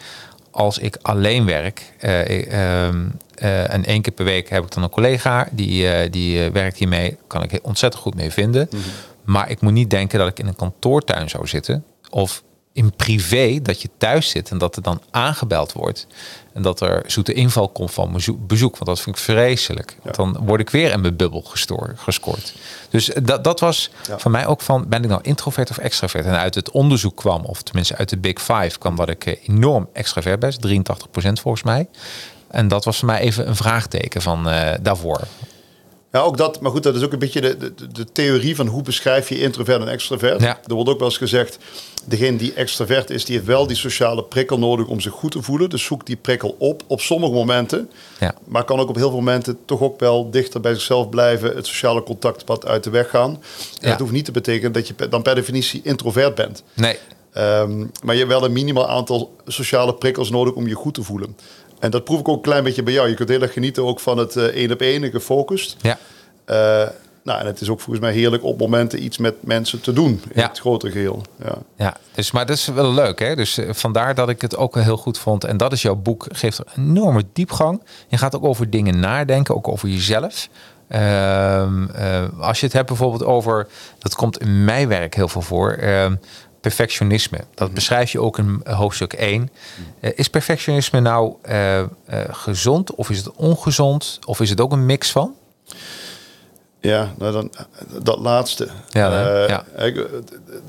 als ik alleen werk. Ehm, en één keer per week heb ik dan een collega die, die werkt hiermee. Kan ik ontzettend goed mee vinden. Mm -hmm. Maar ik moet niet denken dat ik in een kantoortuin zou zitten. Of in privé dat je thuis zit en dat er dan aangebeld wordt. En dat er zoete inval komt van bezoek. Want dat vind ik vreselijk. Want dan word ik weer in mijn bubbel gestoord, gescoord. Dus dat, dat was ja. van mij ook van, ben ik nou introvert of extravert? En uit het onderzoek kwam, of tenminste uit de Big Five, kwam dat ik eh, enorm extravert ben. 83% volgens mij. En dat was voor mij even een vraagteken van uh, daarvoor. Ja, ook dat. Maar goed, dat is ook een beetje de, de, de theorie van hoe beschrijf je introvert en extravert. Ja. Er wordt ook wel eens gezegd, degene die extravert is, die heeft wel die sociale prikkel nodig om zich goed te voelen. Dus zoek die prikkel op op sommige momenten. Ja. Maar kan ook op heel veel momenten toch ook wel dichter bij zichzelf blijven. Het sociale contact wat uit de weg gaan. En ja. dat hoeft niet te betekenen dat je dan per definitie introvert bent. Nee. Um, maar je hebt wel een minimaal aantal sociale prikkels nodig om je goed te voelen. En dat proef ik ook een klein beetje bij jou. Je kunt heel erg genieten ook van het uh, één op één gefocust. Ja. Uh, nou, en het is ook volgens mij heerlijk op momenten iets met mensen te doen in ja. het grote geheel. Ja, ja dus, maar dat is wel leuk. Hè? Dus uh, vandaar dat ik het ook heel goed vond. En dat is jouw boek, geeft er enorme diepgang. Je gaat ook over dingen nadenken, ook over jezelf. Uh, uh, als je het hebt bijvoorbeeld over, dat komt in mijn werk heel veel voor, uh, perfectionisme. Dat beschrijf je ook in hoofdstuk 1. Uh, is perfectionisme nou gezond of is het ongezond? Of is het ook een mix van? Ja, nou dan, dat laatste. Ja, ja.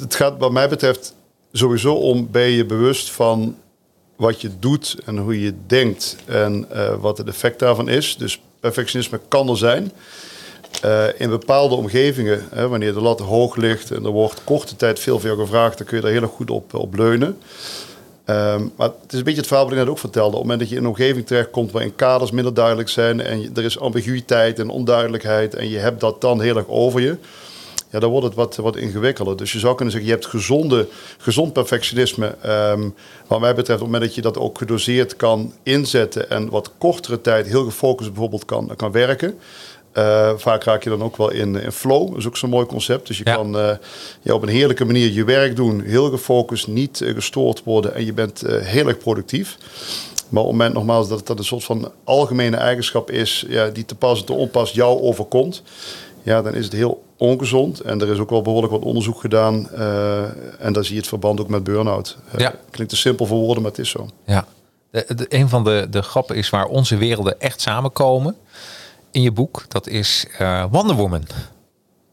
het gaat wat mij betreft sowieso om, ben je bewust van wat je doet en hoe je denkt en wat het effect daarvan is. Dus perfectionisme kan er zijn. Uh, in bepaalde omgevingen, hè, wanneer de lat hoog ligt en er wordt korte tijd veel veel gevraagd, dan kun je daar heel erg goed op, op leunen. Um, maar het is een beetje het verhaal wat ik net ook vertelde. Op het moment dat je in een omgeving terechtkomt waarin kaders minder duidelijk zijn en er is ambiguïteit en onduidelijkheid en je hebt dat dan heel erg over je, ja, dan wordt het wat, wat ingewikkelder. Dus je zou kunnen zeggen, je hebt gezonde, gezond perfectionisme. Um, wat mij betreft, op het moment dat je dat ook gedoseerd kan inzetten en wat kortere tijd heel gefocust bijvoorbeeld kan, kan werken. Uh, vaak raak je dan ook wel in, in flow. Dat is ook zo'n mooi concept. Dus je ja. kan uh, ja, op een heerlijke manier je werk doen. Heel gefocust, niet uh, gestoord worden. En je bent heel erg productief. Maar op het moment nogmaals dat het dat een soort van algemene eigenschap is... Ja, die te pas en te onpas jou overkomt... ja, dan is het heel ongezond. En er is ook wel behoorlijk wat onderzoek gedaan. en daar zie je het verband ook met burn-out. Ja. Klinkt te simpel voor woorden, maar het is zo. Ja. De, de, een van de, de grappen is waar onze werelden echt samenkomen in je boek. Dat is uh, Wonder Woman.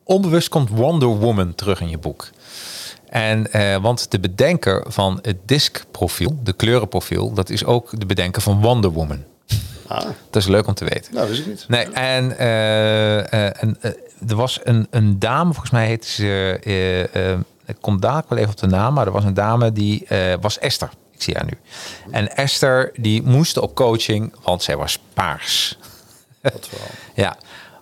Onbewust komt Wonder Woman terug in je boek. En uh, want de bedenker van het diskprofiel, de kleurenprofiel, dat is ook de bedenker van Wonder Woman. Ah. Dat is leuk om te weten. Nou, wist ik niet. Nee, en, uh, en er was een, een dame, volgens mij heette ze, ik kom dadelijk wel even op de naam, maar er was een dame die was Esther. Ik zie haar nu. En Esther die moest op coaching, want zij was paars. Ja.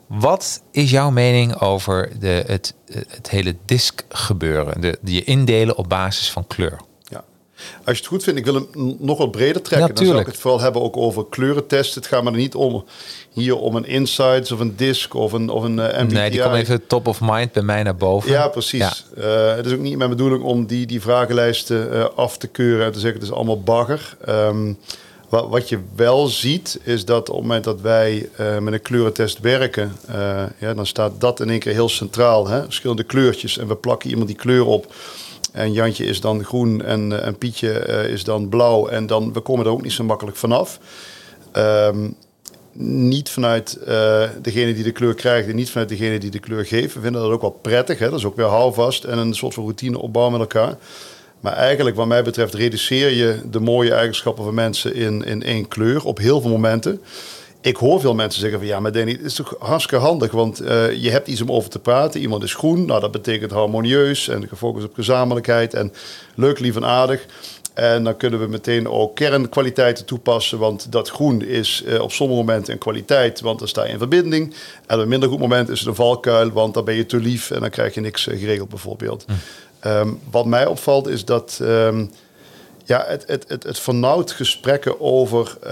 Wat is jouw mening over de, het, het hele disk gebeuren? De, je indelen op basis van kleur? Ja. Als je het goed vindt, ik wil hem nog wat breder trekken. Ja, dan zou ik het vooral hebben ook over kleurentesten. Het gaat me er niet om hier om een Insights of een Disc of een, of een uh, eh, MBTI. Nee, die komt even top of mind bij mij naar boven. Ja, precies. Eh, het is ook niet mijn bedoeling om die, die vragenlijsten uh, af te keuren en te zeggen het is allemaal bagger. Um, wat, wat je wel ziet, is dat op het moment dat wij met een kleurentest werken, ja, dan staat dat in één keer heel centraal. Hè? Verschillende kleurtjes en we plakken iemand die kleur op. En Jantje is dan groen en, en Pietje is dan blauw. En dan, we komen er ook niet zo makkelijk vanaf. Um, niet vanuit degene die de kleur krijgt en niet vanuit degene die de kleur geeft. We vinden dat ook wel prettig. Hè? Dat is ook weer houvast en een soort van routine opbouwen met elkaar. Maar eigenlijk, wat mij betreft, reduceer je de mooie eigenschappen van mensen in, in één kleur op heel veel momenten. Ik hoor veel mensen zeggen van ja, maar Danny, het is toch hartstikke handig, want uh, je hebt iets om over te praten. Iemand is groen, nou dat betekent harmonieus en gefocust op gezamenlijkheid en leuk, lief en aardig. En dan kunnen we meteen ook kernkwaliteiten toepassen. Want dat groen is uh, op sommige momenten een kwaliteit, want dan sta je in verbinding. En op een minder goed moment is het een valkuil, want dan ben je te lief en dan krijg je niks uh, geregeld bijvoorbeeld. Hm. Um, wat mij opvalt is dat um, ja, het, het, het, het vernauwt gesprekken over uh,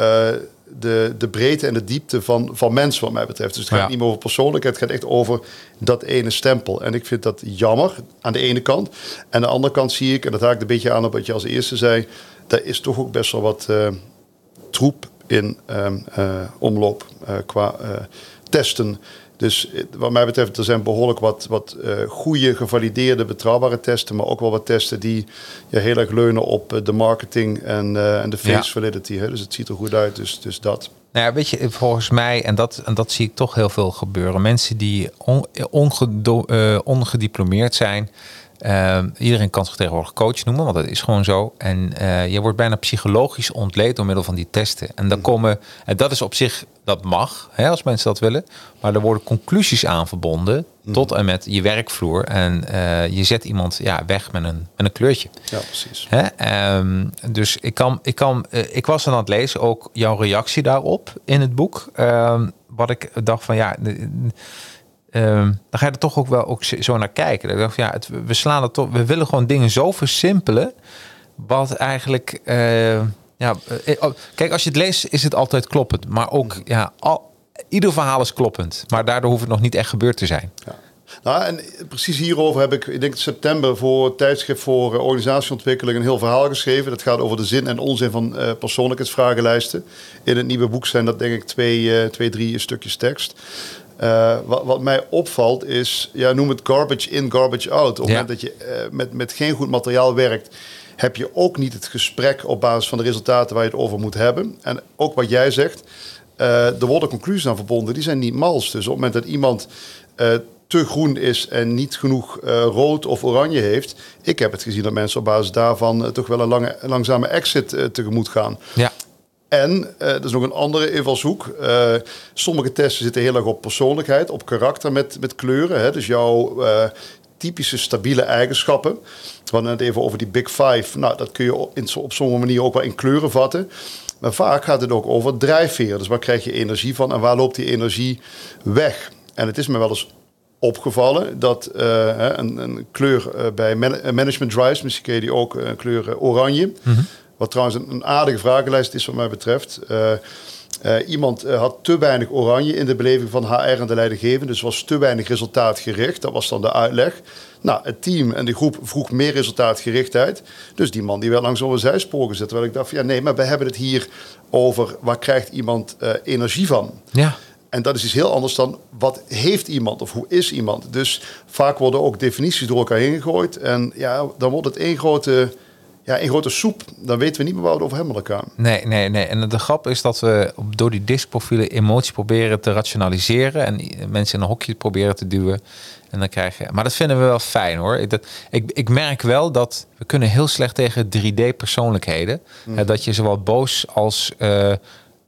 de, de breedte en de diepte van, van mensen, wat mij betreft. Dus het gaat niet meer over persoonlijkheid, het gaat echt over dat ene stempel. En ik vind dat jammer aan de ene kant. En aan de andere kant zie ik, en dat haakt een beetje aan op wat je als eerste zei, daar is toch ook best wel wat uh, troep in um, uh, omloop qua testen. Dus wat mij betreft, er zijn behoorlijk wat, wat uh, goede, gevalideerde, betrouwbare testen. Maar ook wel wat testen die ja, heel erg leunen op uh, de marketing en, en de face ja. validity. Hè? Dus het ziet er goed uit, dus, dus dat. Nou ja, weet je, volgens mij, en dat, en dat zie ik toch heel veel gebeuren. Mensen die on, ongedo, ongediplomeerd zijn, uh, iedereen kan zich tegenwoordig coach noemen, want dat is gewoon zo. En uh, je wordt bijna psychologisch ontleed door middel van die testen. En dan mhm. komen, en dat is op zich, dat mag, hè, als mensen dat willen. Maar er worden conclusies aan verbonden mm. tot en met je werkvloer. En uh, je zet iemand ja, weg met een, met een kleurtje. Ja, precies. Hè? Um, dus ik, kan, ik, kan, uh, ik was aan het lezen, ook jouw reactie daarop in het boek. Um, wat ik dacht van ja Um, dan ga je er toch ook wel ook zo naar kijken. Dan dacht, ja, het, we slaan het toch. We willen gewoon dingen zo versimpelen. Wat eigenlijk. Uh, ja, uh, kijk, als je het leest, is het altijd kloppend. Maar ook, ja, al, ieder verhaal is kloppend. Maar daardoor hoeft het nog niet echt gebeurd te zijn. Ja. Nou, en precies hierover heb ik, ik denk september voor het tijdschrift voor organisatieontwikkeling een heel verhaal geschreven. Dat gaat over de zin en onzin van uh, persoonlijkheidsvragenlijsten. In het nieuwe boek zijn dat denk ik twee, uh, twee drie stukjes tekst. Uh, wat, wat, mij opvalt is, ja, noem het garbage in, garbage out. Op het moment dat je uh, met, met geen goed materiaal werkt, heb je ook niet het gesprek op basis van de resultaten waar je het over moet hebben. En ook wat jij zegt, uh, er worden conclusies aan verbonden, die zijn niet mals. Dus op het moment dat iemand te groen is en niet genoeg rood of oranje heeft. Ik heb het gezien dat mensen op basis daarvan toch wel een lange, langzame exit tegemoet gaan. Ja. En uh, dat is nog een andere invalshoek. Uh, sommige testen zitten heel erg op persoonlijkheid, op karakter met, met kleuren. Hè? Dus jouw uh, typische stabiele eigenschappen. We hadden het even over die Big Five. Nou, dat kun je in, op sommige manieren ook wel in kleuren vatten. Maar vaak gaat het ook over drijfveer. Dus waar krijg je energie van en waar loopt die energie weg? En het is me wel eens opgevallen dat een, een, kleur bij man management drives, misschien ken je die ook, een kleur oranje. -hmm wat trouwens een, aardige vragenlijst is wat mij betreft. Uh, uh, iemand uh, had te weinig oranje in de beleving van HR en de leidinggevende. Dus was te weinig resultaatgericht. Dat was dan de uitleg. Nou, het team en de groep vroeg meer resultaatgerichtheid. Dus die man die werd langs over zijspoor gezet. Terwijl ik dacht van ja, nee, maar we hebben het hier over waar krijgt iemand uh, energie van. Ja. En dat is iets heel anders dan wat heeft iemand of hoe is iemand. Dus vaak worden ook definities door elkaar heen gegooid. En ja, dan wordt het één grote ja, in grote soep, dan weten we niet meer waar we het over hebben met elkaar. Nee, nee, nee. En de grap is dat we door die diskprofielen emotie proberen te rationaliseren en mensen in een hokje proberen te duwen. En dan krijg je. Maar dat vinden we wel fijn hoor. Ik, dat, ik, ik merk wel dat we kunnen heel slecht tegen 3D-persoonlijkheden. Mm. Dat je zowel boos als uh, uh,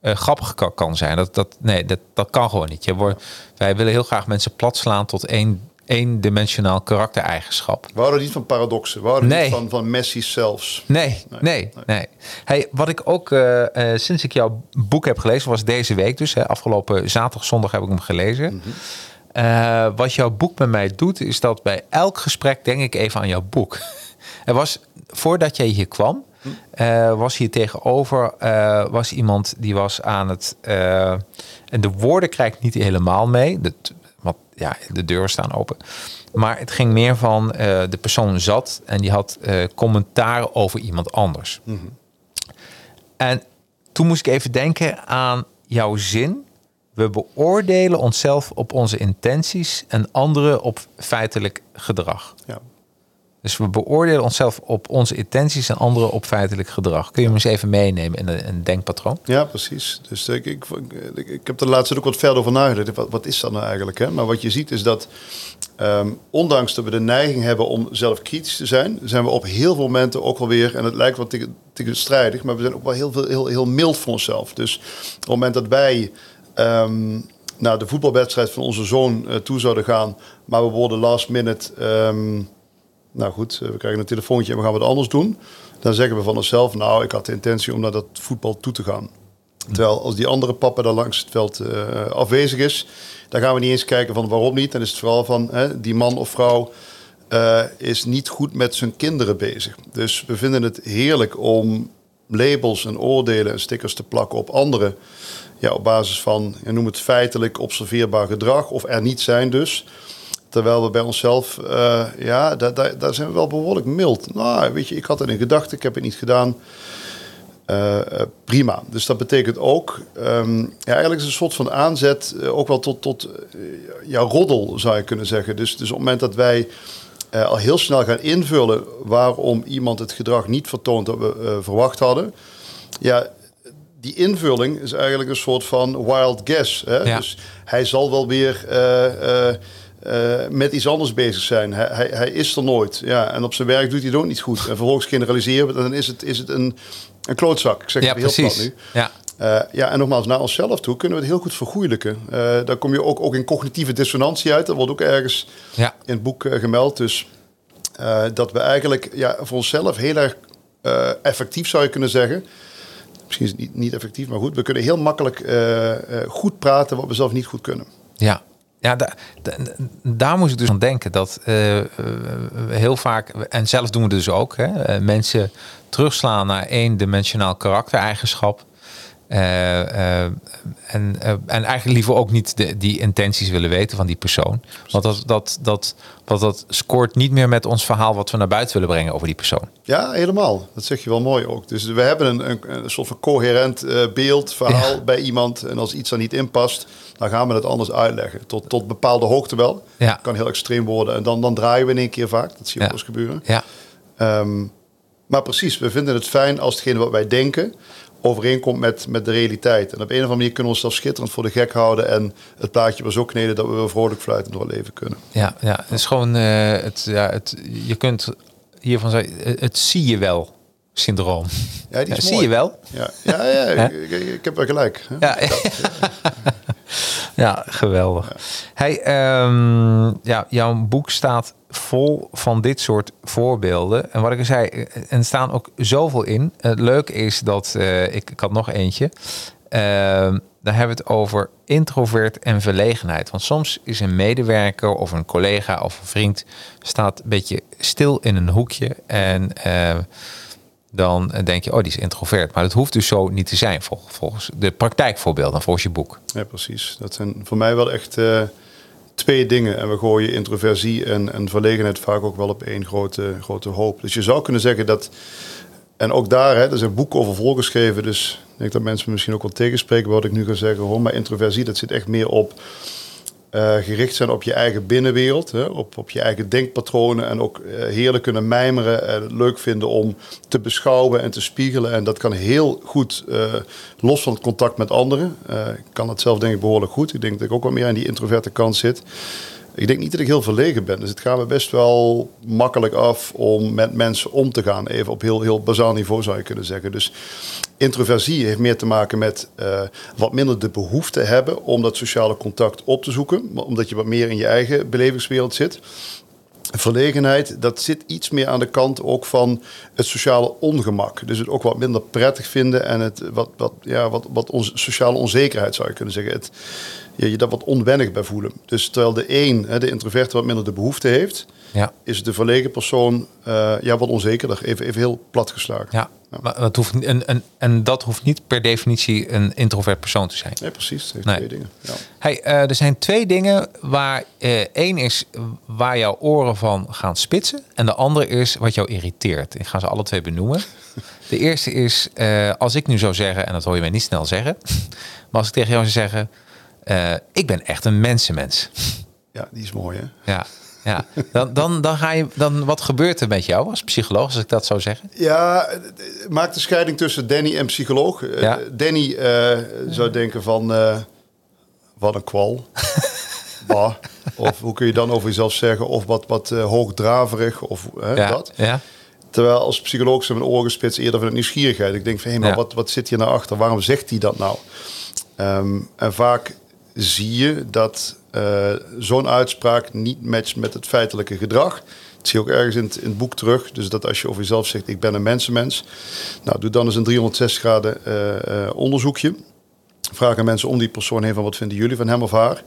grappig kan zijn. Dat, dat, nee, dat, dat kan gewoon niet. Je wordt, wij willen heel graag mensen plat slaan tot één eendimensionaal karaktereigenschap. We houden niet van paradoxen. We houden nee. niet van, van Messi zelfs. Nee, nee, nee. nee. Hey, wat ik ook uh, uh, sinds ik jouw boek heb gelezen, was deze week dus. Hè, afgelopen zaterdag, zondag heb ik hem gelezen. Mm -hmm. uh, wat jouw boek met mij doet, is dat bij elk gesprek denk ik even aan jouw boek. er was, voordat jij hier kwam, uh, was hier tegenover, uh, was iemand die was aan het... Uh, en de woorden krijg ik niet helemaal mee. De, want ja, de deuren staan open. Maar het ging meer van de persoon zat en die had commentaar over iemand anders. Mm -hmm. En toen moest ik even denken aan jouw zin. We beoordelen onszelf op onze intenties en anderen op feitelijk gedrag. Ja. Dus we beoordelen onszelf op onze intenties en anderen op feitelijk gedrag. Kun je hem eens even meenemen in een, een denkpatroon? Ja, precies. Dus ik, ik, ik, heb er laatst ook wat verder over nagedacht. Wat, wat is dat nou eigenlijk? Hè? Maar wat je ziet is dat, ehm, ondanks dat we de neiging hebben om zelf kritisch te zijn, zijn we op heel veel momenten ook wel weer, en het lijkt wat tegenstrijdig, maar we zijn ook wel heel, veel, heel, heel mild voor onszelf. Dus op het moment dat wij um, naar de voetbalwedstrijd van onze zoon uh, toe zouden gaan, maar we worden last minute. Um, nou goed, we krijgen een telefoontje en we gaan wat anders doen. Dan zeggen we van onszelf, nou, ik had de intentie om naar dat voetbal toe te gaan. Terwijl als die andere papa daar langs het veld uh, afwezig is, dan gaan we niet eens kijken van waarom niet. Dan is het vooral van hè, die man of vrouw uh, is niet goed met zijn kinderen bezig. Dus we vinden het heerlijk om labels en oordelen en stickers te plakken op anderen. Ja, op basis van, noem het feitelijk observeerbaar gedrag of er niet zijn dus. Terwijl we bij onszelf, uh, ja, daar, daar, daar, zijn we wel behoorlijk mild. Nou, weet je, ik had het in gedachten, ik heb het niet gedaan. Uh, prima. Dus dat betekent ook, um, ja, eigenlijk is een soort van aanzet, uh, ook wel tot, tot ja, roddel zou je kunnen zeggen. Dus, dus op het moment dat wij al heel snel gaan invullen waarom iemand het gedrag niet vertoont dat we verwacht hadden, ja, die invulling is eigenlijk een soort van wild guess. Hè? Ja. Dus hij zal wel weer uh, met iets anders bezig zijn. Hij, hij, hij, is er nooit. Ja, en op zijn werk doet hij het ook niet goed. En vervolgens generaliseren we dan is het, is het een, een klootzak. Ik zeg ja, het heel precies. plat nu. Ja. Uh, ja, en nogmaals, naar onszelf toe kunnen we het heel goed vergoeilijken. Uh, daar kom je ook, ook in cognitieve dissonantie uit. Dat wordt ook ergens ja. in het boek gemeld. Dus dat we eigenlijk ja, voor onszelf heel erg effectief zou je kunnen zeggen. Misschien is het niet, niet effectief, maar goed. We kunnen heel makkelijk goed praten wat we zelf niet goed kunnen. Ja, ja, da, daar moest ik dus aan denken dat uh, heel vaak, en zelf doen we dus ook, hè, uh, mensen terugslaan naar eendimensionaal karaktereigenschap. Uh, en, en eigenlijk liever ook niet de, die intenties willen weten van die persoon. Want dat, dat, dat, dat, dat scoort niet meer met ons verhaal wat we naar buiten willen brengen over die persoon. Ja, helemaal. Dat zeg je wel mooi ook. Dus we hebben een, een, een soort van coherent beeld, verhaal ja. bij iemand. En als iets er niet in past, dan gaan we het anders uitleggen. Tot, tot bepaalde hoogte wel. Ja. Kan heel extreem worden. En dan, dan draaien we in één keer vaak. Dat zie je ja. ook eens gebeuren. Ja. Um, maar precies, we vinden het fijn als hetgene wat wij denken overeenkomt met, met de realiteit. En op een of andere manier kunnen we onszelf schitterend voor de gek houden en het plaatje was ook kneden dat we weer vrolijk fluitend door het leven kunnen. Ja, ja het is gewoon, uh, het, ja, het, je kunt hiervan zeggen, het zie je wel syndroom. Ja, die is zie je wel? Ja, ja, ja ik, ik, ik, heb wel gelijk. Ja. ja, geweldig. Hey, um, ja, jouw boek staat vol van dit soort voorbeelden. En wat ik al zei, er staan ook zoveel in. Het leuke is dat, uh, ik, ik had nog eentje. Uh, daar hebben we het over introvert en verlegenheid. Want soms is een medewerker of een collega of een vriend staat een beetje stil in een hoekje en uh, dan denk je, oh, die is introvert. Maar dat hoeft dus zo niet te zijn, volgens de praktijkvoorbeelden, volgens je boek. Ja, precies. Dat zijn voor mij wel echt uh, twee dingen. En we gooien introversie en, en verlegenheid vaak ook wel op één grote, grote hoop. Dus je zou kunnen zeggen dat... En ook daar, hè, er zijn boeken over volgeschreven. Dus ik denk dat mensen misschien ook wel tegenspreken wat ik nu ga zeggen. Hoor. Maar introversie, dat zit echt meer op uh, gericht zijn op je eigen binnenwereld, hè, op, op je eigen denkpatronen en ook uh, heerlijk kunnen mijmeren en het leuk vinden om te beschouwen en te spiegelen. En dat kan heel goed uh, los van het contact met anderen. ik kan dat zelf denk ik behoorlijk goed. Ik denk dat ik ook wel meer aan die introverte kant zit. Ik denk niet dat ik heel verlegen ben. Dus het gaat me best wel makkelijk af om met mensen om te gaan. Even op heel, heel bazaal niveau zou je kunnen zeggen. Dus introversie heeft meer te maken met uh, wat minder de behoefte hebben om dat sociale contact op te zoeken. Omdat je wat meer in je eigen belevingswereld zit. Verlegenheid, dat zit iets meer aan de kant ook van het sociale ongemak. Dus het ook wat minder prettig vinden en het wat, wat, ja, wat, wat onze sociale onzekerheid zou je kunnen zeggen. Het, je, dat wat onwennig bij voelen. Dus terwijl de een, de introverte, wat minder de behoefte heeft, Ja. is de verlegen persoon uh, ja, wat onzekerder. Even, even heel plat geslagen. Ja, Maar het hoeft, en, en, en dat hoeft niet per definitie een introvert persoon te zijn. Nee, precies. Het heeft nee. twee dingen. Ja. Hey, uh, er zijn twee dingen waar uh, één is waar jouw oren van gaan spitsen. En de andere is wat jou irriteert. Ik ga ze alle twee benoemen. De eerste is, als ik nu zou zeggen, en dat hoor je mij niet snel zeggen. Maar als ik tegen jou zou zeggen, ik ben echt een mensenmens. Ja, die is mooi hè? Ja, ja. Dan, dan, dan ga je, dan, wat gebeurt er met jou als psycholoog, als ik dat zou zeggen? Ja, maak de scheiding tussen Danny en psycholoog. Eh, ja. Danny uh, zou denken van, uh, wat een kwal. bah. Of hoe kun je dan over jezelf zeggen? Of wat, wat uh, hoogdraverig, of ja. dat. Ja. Terwijl als psycholoog zijn mijn oren spits eerder van nieuwsgierigheid. Ik denk van, hé, hey, maar wat, wat zit hier nou achter? Waarom zegt hij dat nou? Um, en vaak zie je dat zo'n uitspraak niet matcht met het feitelijke gedrag. Dat zie je ook ergens in het, in het, boek terug. Dus dat als je over jezelf zegt, ik ben een mensenmens. Nou, doe dan eens een 360 graden uh, uh, onderzoekje. Vraag aan mensen om die persoon heen van wat vinden jullie van hem of haar.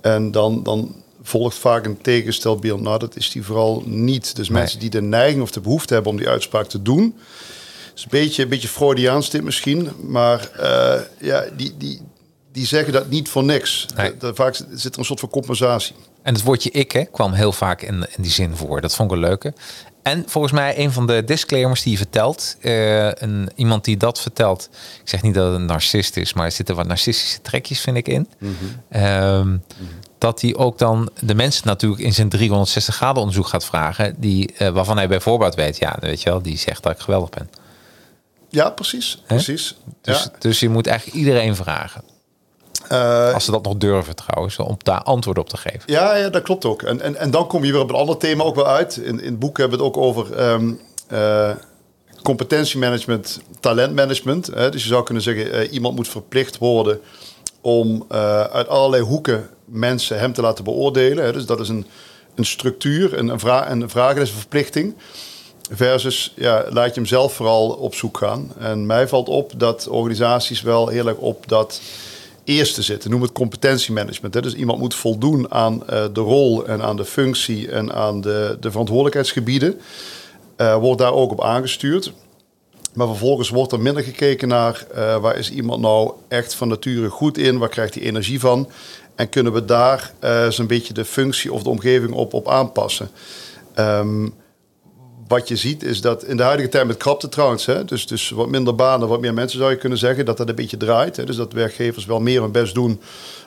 En dan, dan volgt vaak een tegenstel beeld. Nou, dat is die vooral niet. Dus mensen die de neiging of de behoefte hebben om die uitspraak te doen. is een beetje, een beetje Freudiaans dit misschien. Maar ja, die, die, die zeggen dat niet voor niks. Nee. vaak zit er een soort van compensatie. En het woordje ik hè, kwam heel vaak in, in die zin voor. Dat vond ik een leuke. En volgens mij een van de disclaimers die je vertelt, uh, een, iemand die dat vertelt, ik zeg niet dat het een narcist is, maar er zitten wat narcistische trekjes, vind ik, in. Mm -hmm. Dat hij ook dan de mensen natuurlijk in zijn 360 graden onderzoek gaat vragen, die, uh, waarvan hij bij voorbaat weet, ja, weet je wel, die zegt dat ik geweldig ben. Ja, precies. precies. Dus, ja. dus je moet eigenlijk iedereen vragen. Uh, Als ze dat nog durven trouwens, om daar antwoord op te geven. Ja, ja dat klopt ook. En, en, en dan kom je weer op een ander thema ook wel uit. In, in het boek hebben we het ook over um, uh, competentiemanagement, talentmanagement. Hè? Dus je zou kunnen zeggen, uh, iemand moet verplicht worden om uit allerlei hoeken mensen hem te laten beoordelen. Hè? Dus dat is een, een structuur, een, een, vraag, een vraag, is een verplichting. Versus, ja, laat je hem zelf vooral op zoek gaan. En mij valt op dat organisaties wel heel erg op dat eerste zitten. Noem het competentiemanagement. Hè. Dus iemand moet voldoen aan uh, de rol en aan de functie en aan de, de verantwoordelijkheidsgebieden. Uh, wordt daar ook op aangestuurd. Maar vervolgens wordt er minder gekeken naar uh, waar is iemand nou echt van nature goed in, waar krijgt hij energie van. En kunnen we daar zo'n beetje de functie of de omgeving op, op aanpassen. Um, wat je ziet is dat in de huidige tijd met krapte trouwens, hè, dus, dus wat minder banen, wat meer mensen zou je kunnen zeggen, dat dat een beetje draait. Hè, dus dat werkgevers wel meer hun best doen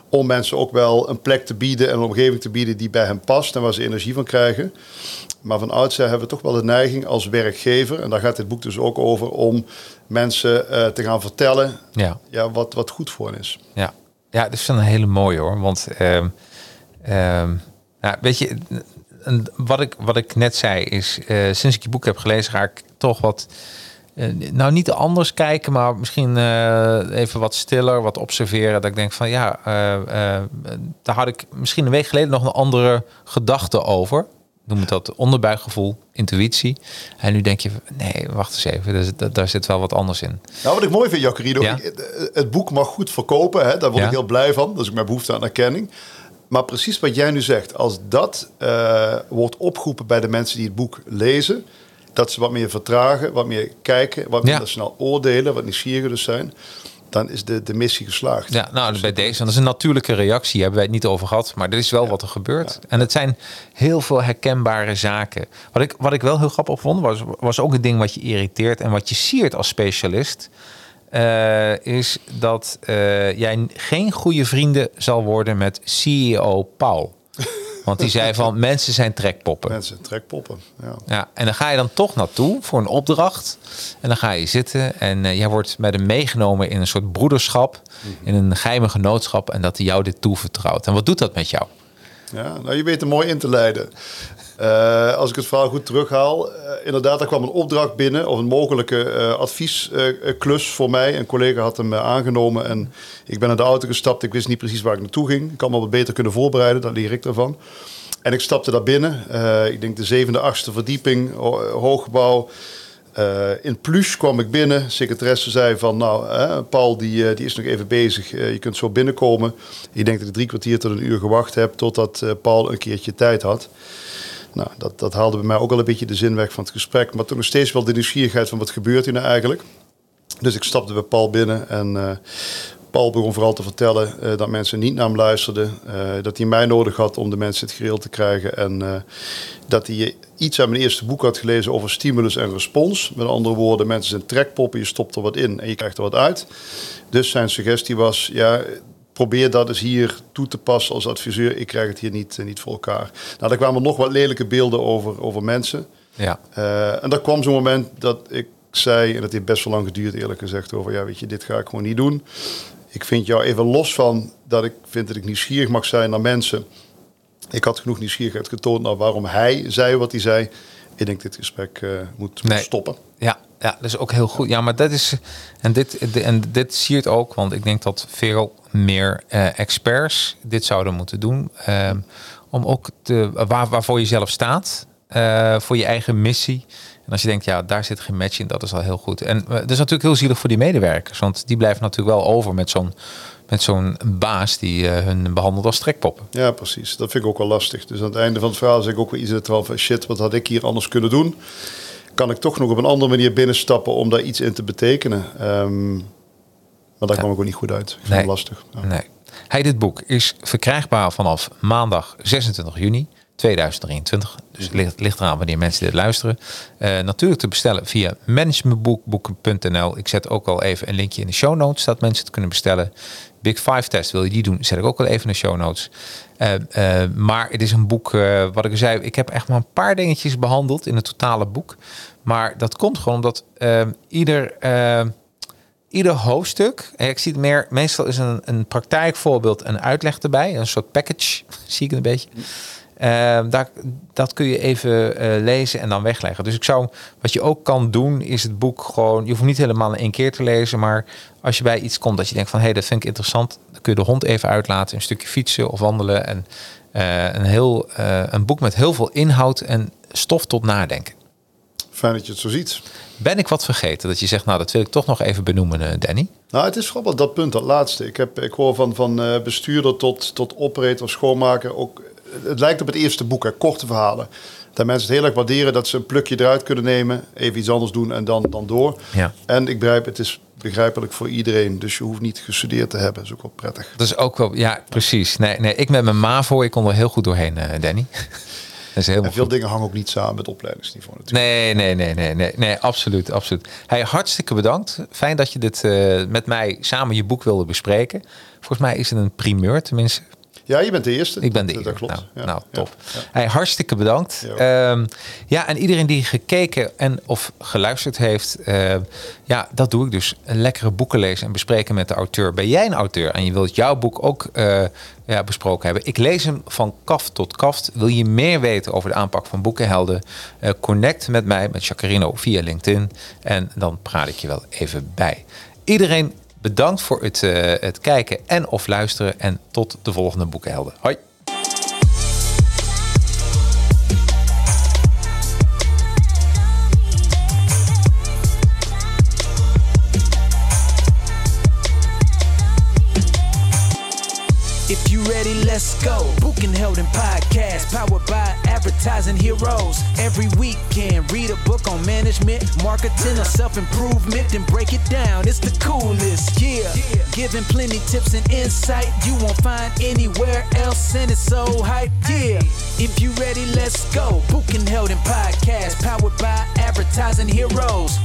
om mensen ook wel een plek te bieden en een omgeving te bieden die bij hen past en waar ze energie van krijgen. Maar van oudsher hebben we toch wel de neiging als werkgever, en daar gaat dit boek dus ook over, om mensen uh, te gaan vertellen ja. Ja, wat, wat goed voor hen is. Ja, ja dat is een hele mooie hoor. Want uh, uh, nou, weet je, en wat ik, wat ik net zei is, uh, sinds ik je boek heb gelezen, ga ik toch wat, uh, nou niet anders kijken, maar misschien uh, even wat stiller, wat observeren. Dat ik denk van ja, daar had ik misschien een week geleden nog een andere gedachte over. Noem het dat onderbuikgevoel, intuïtie. En nu denk je, nee, wacht eens even, daar, daar zit wel wat anders in. Nou, wat ik mooi vind, Jacquerido, ja? het boek mag goed verkopen. Hè? Daar word ja? ik heel blij van. Dat is ook mijn behoefte aan erkenning. Maar precies wat jij nu zegt, als dat uh, wordt opgeroepen bij de mensen die het boek lezen, dat ze wat meer vertragen, wat meer kijken, wat minder ja. snel oordelen, wat nieuwsgieriger dus zijn, dan is de, de missie geslaagd. Ja, nou, dus bij deze, dat is een natuurlijke reactie, hebben wij het niet over gehad, maar dit is wel ja. wat er gebeurt. Ja. En het zijn heel veel herkenbare zaken. Wat ik, wat ik wel heel grappig vond, was, was ook een ding wat je irriteert en wat je siert als specialist. Uh, is dat uh, jij geen goede vrienden zal worden met CEO Paul. Want die zei van mensen zijn trekpoppen. Mensen trekpoppen, ja. ja. En dan ga je dan toch naartoe voor een opdracht. En dan ga je zitten en uh, jij wordt met hem meegenomen in een soort broederschap. Mm -hmm. In een geheime genootschap. En dat hij jou dit toevertrouwt. En wat doet dat met jou? Ja, nou je weet er mooi in te leiden. Uh, als ik het verhaal goed terughaal, uh, inderdaad, er kwam een opdracht binnen of een mogelijke uh, adviesklus voor mij. Een collega had hem aangenomen en ik ben naar de auto gestapt. Ik wist niet precies waar ik naartoe ging. Ik kan me wat beter kunnen voorbereiden, daar leer ik ervan. En ik stapte daar binnen. ik denk de zevende, achtste verdieping, hooggebouw. Uh, in Plus kwam ik binnen. Secretaresse zei van, nou, uh, Paul die, uh, die is nog even bezig. je kunt zo binnenkomen. Ik denk dat ik drie kwartier tot een uur gewacht heb... totdat Paul een keertje tijd had. Nou, dat, dat haalde bij mij ook al een beetje de zin weg van het gesprek. Maar toch nog steeds wel de nieuwsgierigheid van wat gebeurt hier nou eigenlijk. Dus ik stapte bij Paul binnen en uh, Paul begon vooral te vertellen uh, dat mensen niet naar hem luisterden. Uh, dat hij mij nodig had om de mensen het gereel te krijgen. En dat hij iets aan mijn eerste boek had gelezen over stimulus en respons. Met andere woorden, mensen zijn trekpoppen, je stopt er wat in en je krijgt er wat uit. Dus zijn suggestie was, ja, probeer dat eens hier toe te passen als adviseur. Ik krijg het hier niet, niet voor elkaar. Nou, daar kwamen nog wat lelijke beelden over, over mensen. Ja. en daar kwam zo'n moment dat ik zei, en dat heeft best wel lang geduurd eerlijk gezegd, over ja weet je, dit ga ik gewoon niet doen. Ik vind jou even los van dat ik vind dat ik nieuwsgierig mag zijn naar mensen. Ik had genoeg nieuwsgierigheid getoond naar waarom hij zei wat hij zei. Ik denk dit gesprek uh, moet, nee. stoppen. Ja, ja, dat is ook heel goed. Ja, maar dat is. En dit, en dit siert ook, want ik denk dat veel meer uh, experts dit zouden moeten doen. Uh, om ook te, waar, waarvoor je zelf staat, uh, voor je eigen missie. En als je denkt, ja, daar zit geen match in, dat is al heel goed. En dat is natuurlijk heel zielig voor die medewerkers, want die blijven natuurlijk wel over met zo'n met zo'n baas die hun behandelt als trekpoppen. Ja, precies. Dat vind ik ook wel lastig. Dus aan het einde van het verhaal zeg ik ook weer iets van shit, wat had ik hier anders kunnen doen? Kan ik toch nog op een andere manier binnenstappen om daar iets in te betekenen? Um, maar daar ja. kwam ik ook niet goed uit. Ik vind nee. het lastig. Ja. Nee. Hey, dit boek is verkrijgbaar vanaf maandag 26 juni. 2023. Dus het ligt, ligt eraan wanneer mensen dit luisteren. Uh, natuurlijk te bestellen via managementboekboeken.nl. Ik zet ook al even een linkje in de show notes, dat mensen het kunnen bestellen. Big Five test wil je die doen, zet ik ook al even in de show notes. Uh, uh, maar het is een boek, wat ik zei, ik heb echt maar een paar dingetjes behandeld in het totale boek. Maar dat komt gewoon omdat ieder ieder hoofdstuk, ik zie het meer, meestal is een, een praktijkvoorbeeld een uitleg erbij, een soort package, zie ik een beetje. Uh, daar, dat kun je even lezen en dan wegleggen. Dus ik zou, wat je ook kan doen, is het boek gewoon. Je hoeft niet helemaal in één keer te lezen, maar als je bij iets komt dat je denkt van hé, hey, dat vind ik interessant, dan kun je de hond even uitlaten, een stukje fietsen of wandelen. En uh, een, heel, een boek met heel veel inhoud en stof tot nadenken. Fijn dat je het zo ziet. Ben ik wat vergeten dat je zegt, nou dat wil ik toch nog even benoemen, Danny? Nou, het is vooral dat punt, dat laatste. Ik, heb, ik hoor van, van bestuurder tot, tot operator, schoonmaker ook het lijkt op het eerste boek, hè, korte verhalen. Dat mensen het heel erg waarderen dat ze een plukje eruit kunnen nemen, even iets anders doen en dan, dan door. Ja. En ik begrijp, het is begrijpelijk voor iedereen, dus je hoeft niet gestudeerd te hebben. Dat is ook wel prettig. Dat is ook wel, ja, precies. Nee, nee ik met mijn MAVO, ik kon er heel goed doorheen, uh, Danny. Dat is en veel dingen hangen ook niet samen met opleidingsniveau natuurlijk. Nee, nee, nee, nee, nee, nee absoluut, absoluut. Hey, hartstikke bedankt. Fijn dat je dit uh, met mij samen je boek wilde bespreken. Volgens mij is het een primeur, tenminste ja, je bent de eerste. Ik ben de eerste. Dat klopt. Nou, ja. nou top. Ja. Hey, hartstikke bedankt. Ja, um, ja, en iedereen die gekeken en of geluisterd heeft, uh, ja, dat doe ik dus. Een lekkere boeken lezen en bespreken met de auteur. Ben jij een auteur en je wilt jouw boek ook uh, ja, besproken hebben? Ik lees hem van kaft tot kaft. Wil je meer weten over de aanpak van boekenhelden? Uh, connect met mij, met Jacarino via LinkedIn. En dan praat ik je wel even bij. Iedereen Bedankt voor het, uh, het kijken en of luisteren. En tot de volgende Boekenhelden. Hoi! If you ready, let's go. Booking Held in Podcast, powered by Advertising Heroes. Every weekend, read a book on management, marketing, or self improvement, then break it down. It's the coolest, yeah. Giving plenty tips and insight you won't find anywhere else, and it's so hype, yeah. If you ready, let's go. Booking Held in Podcast, powered by Advertising Heroes.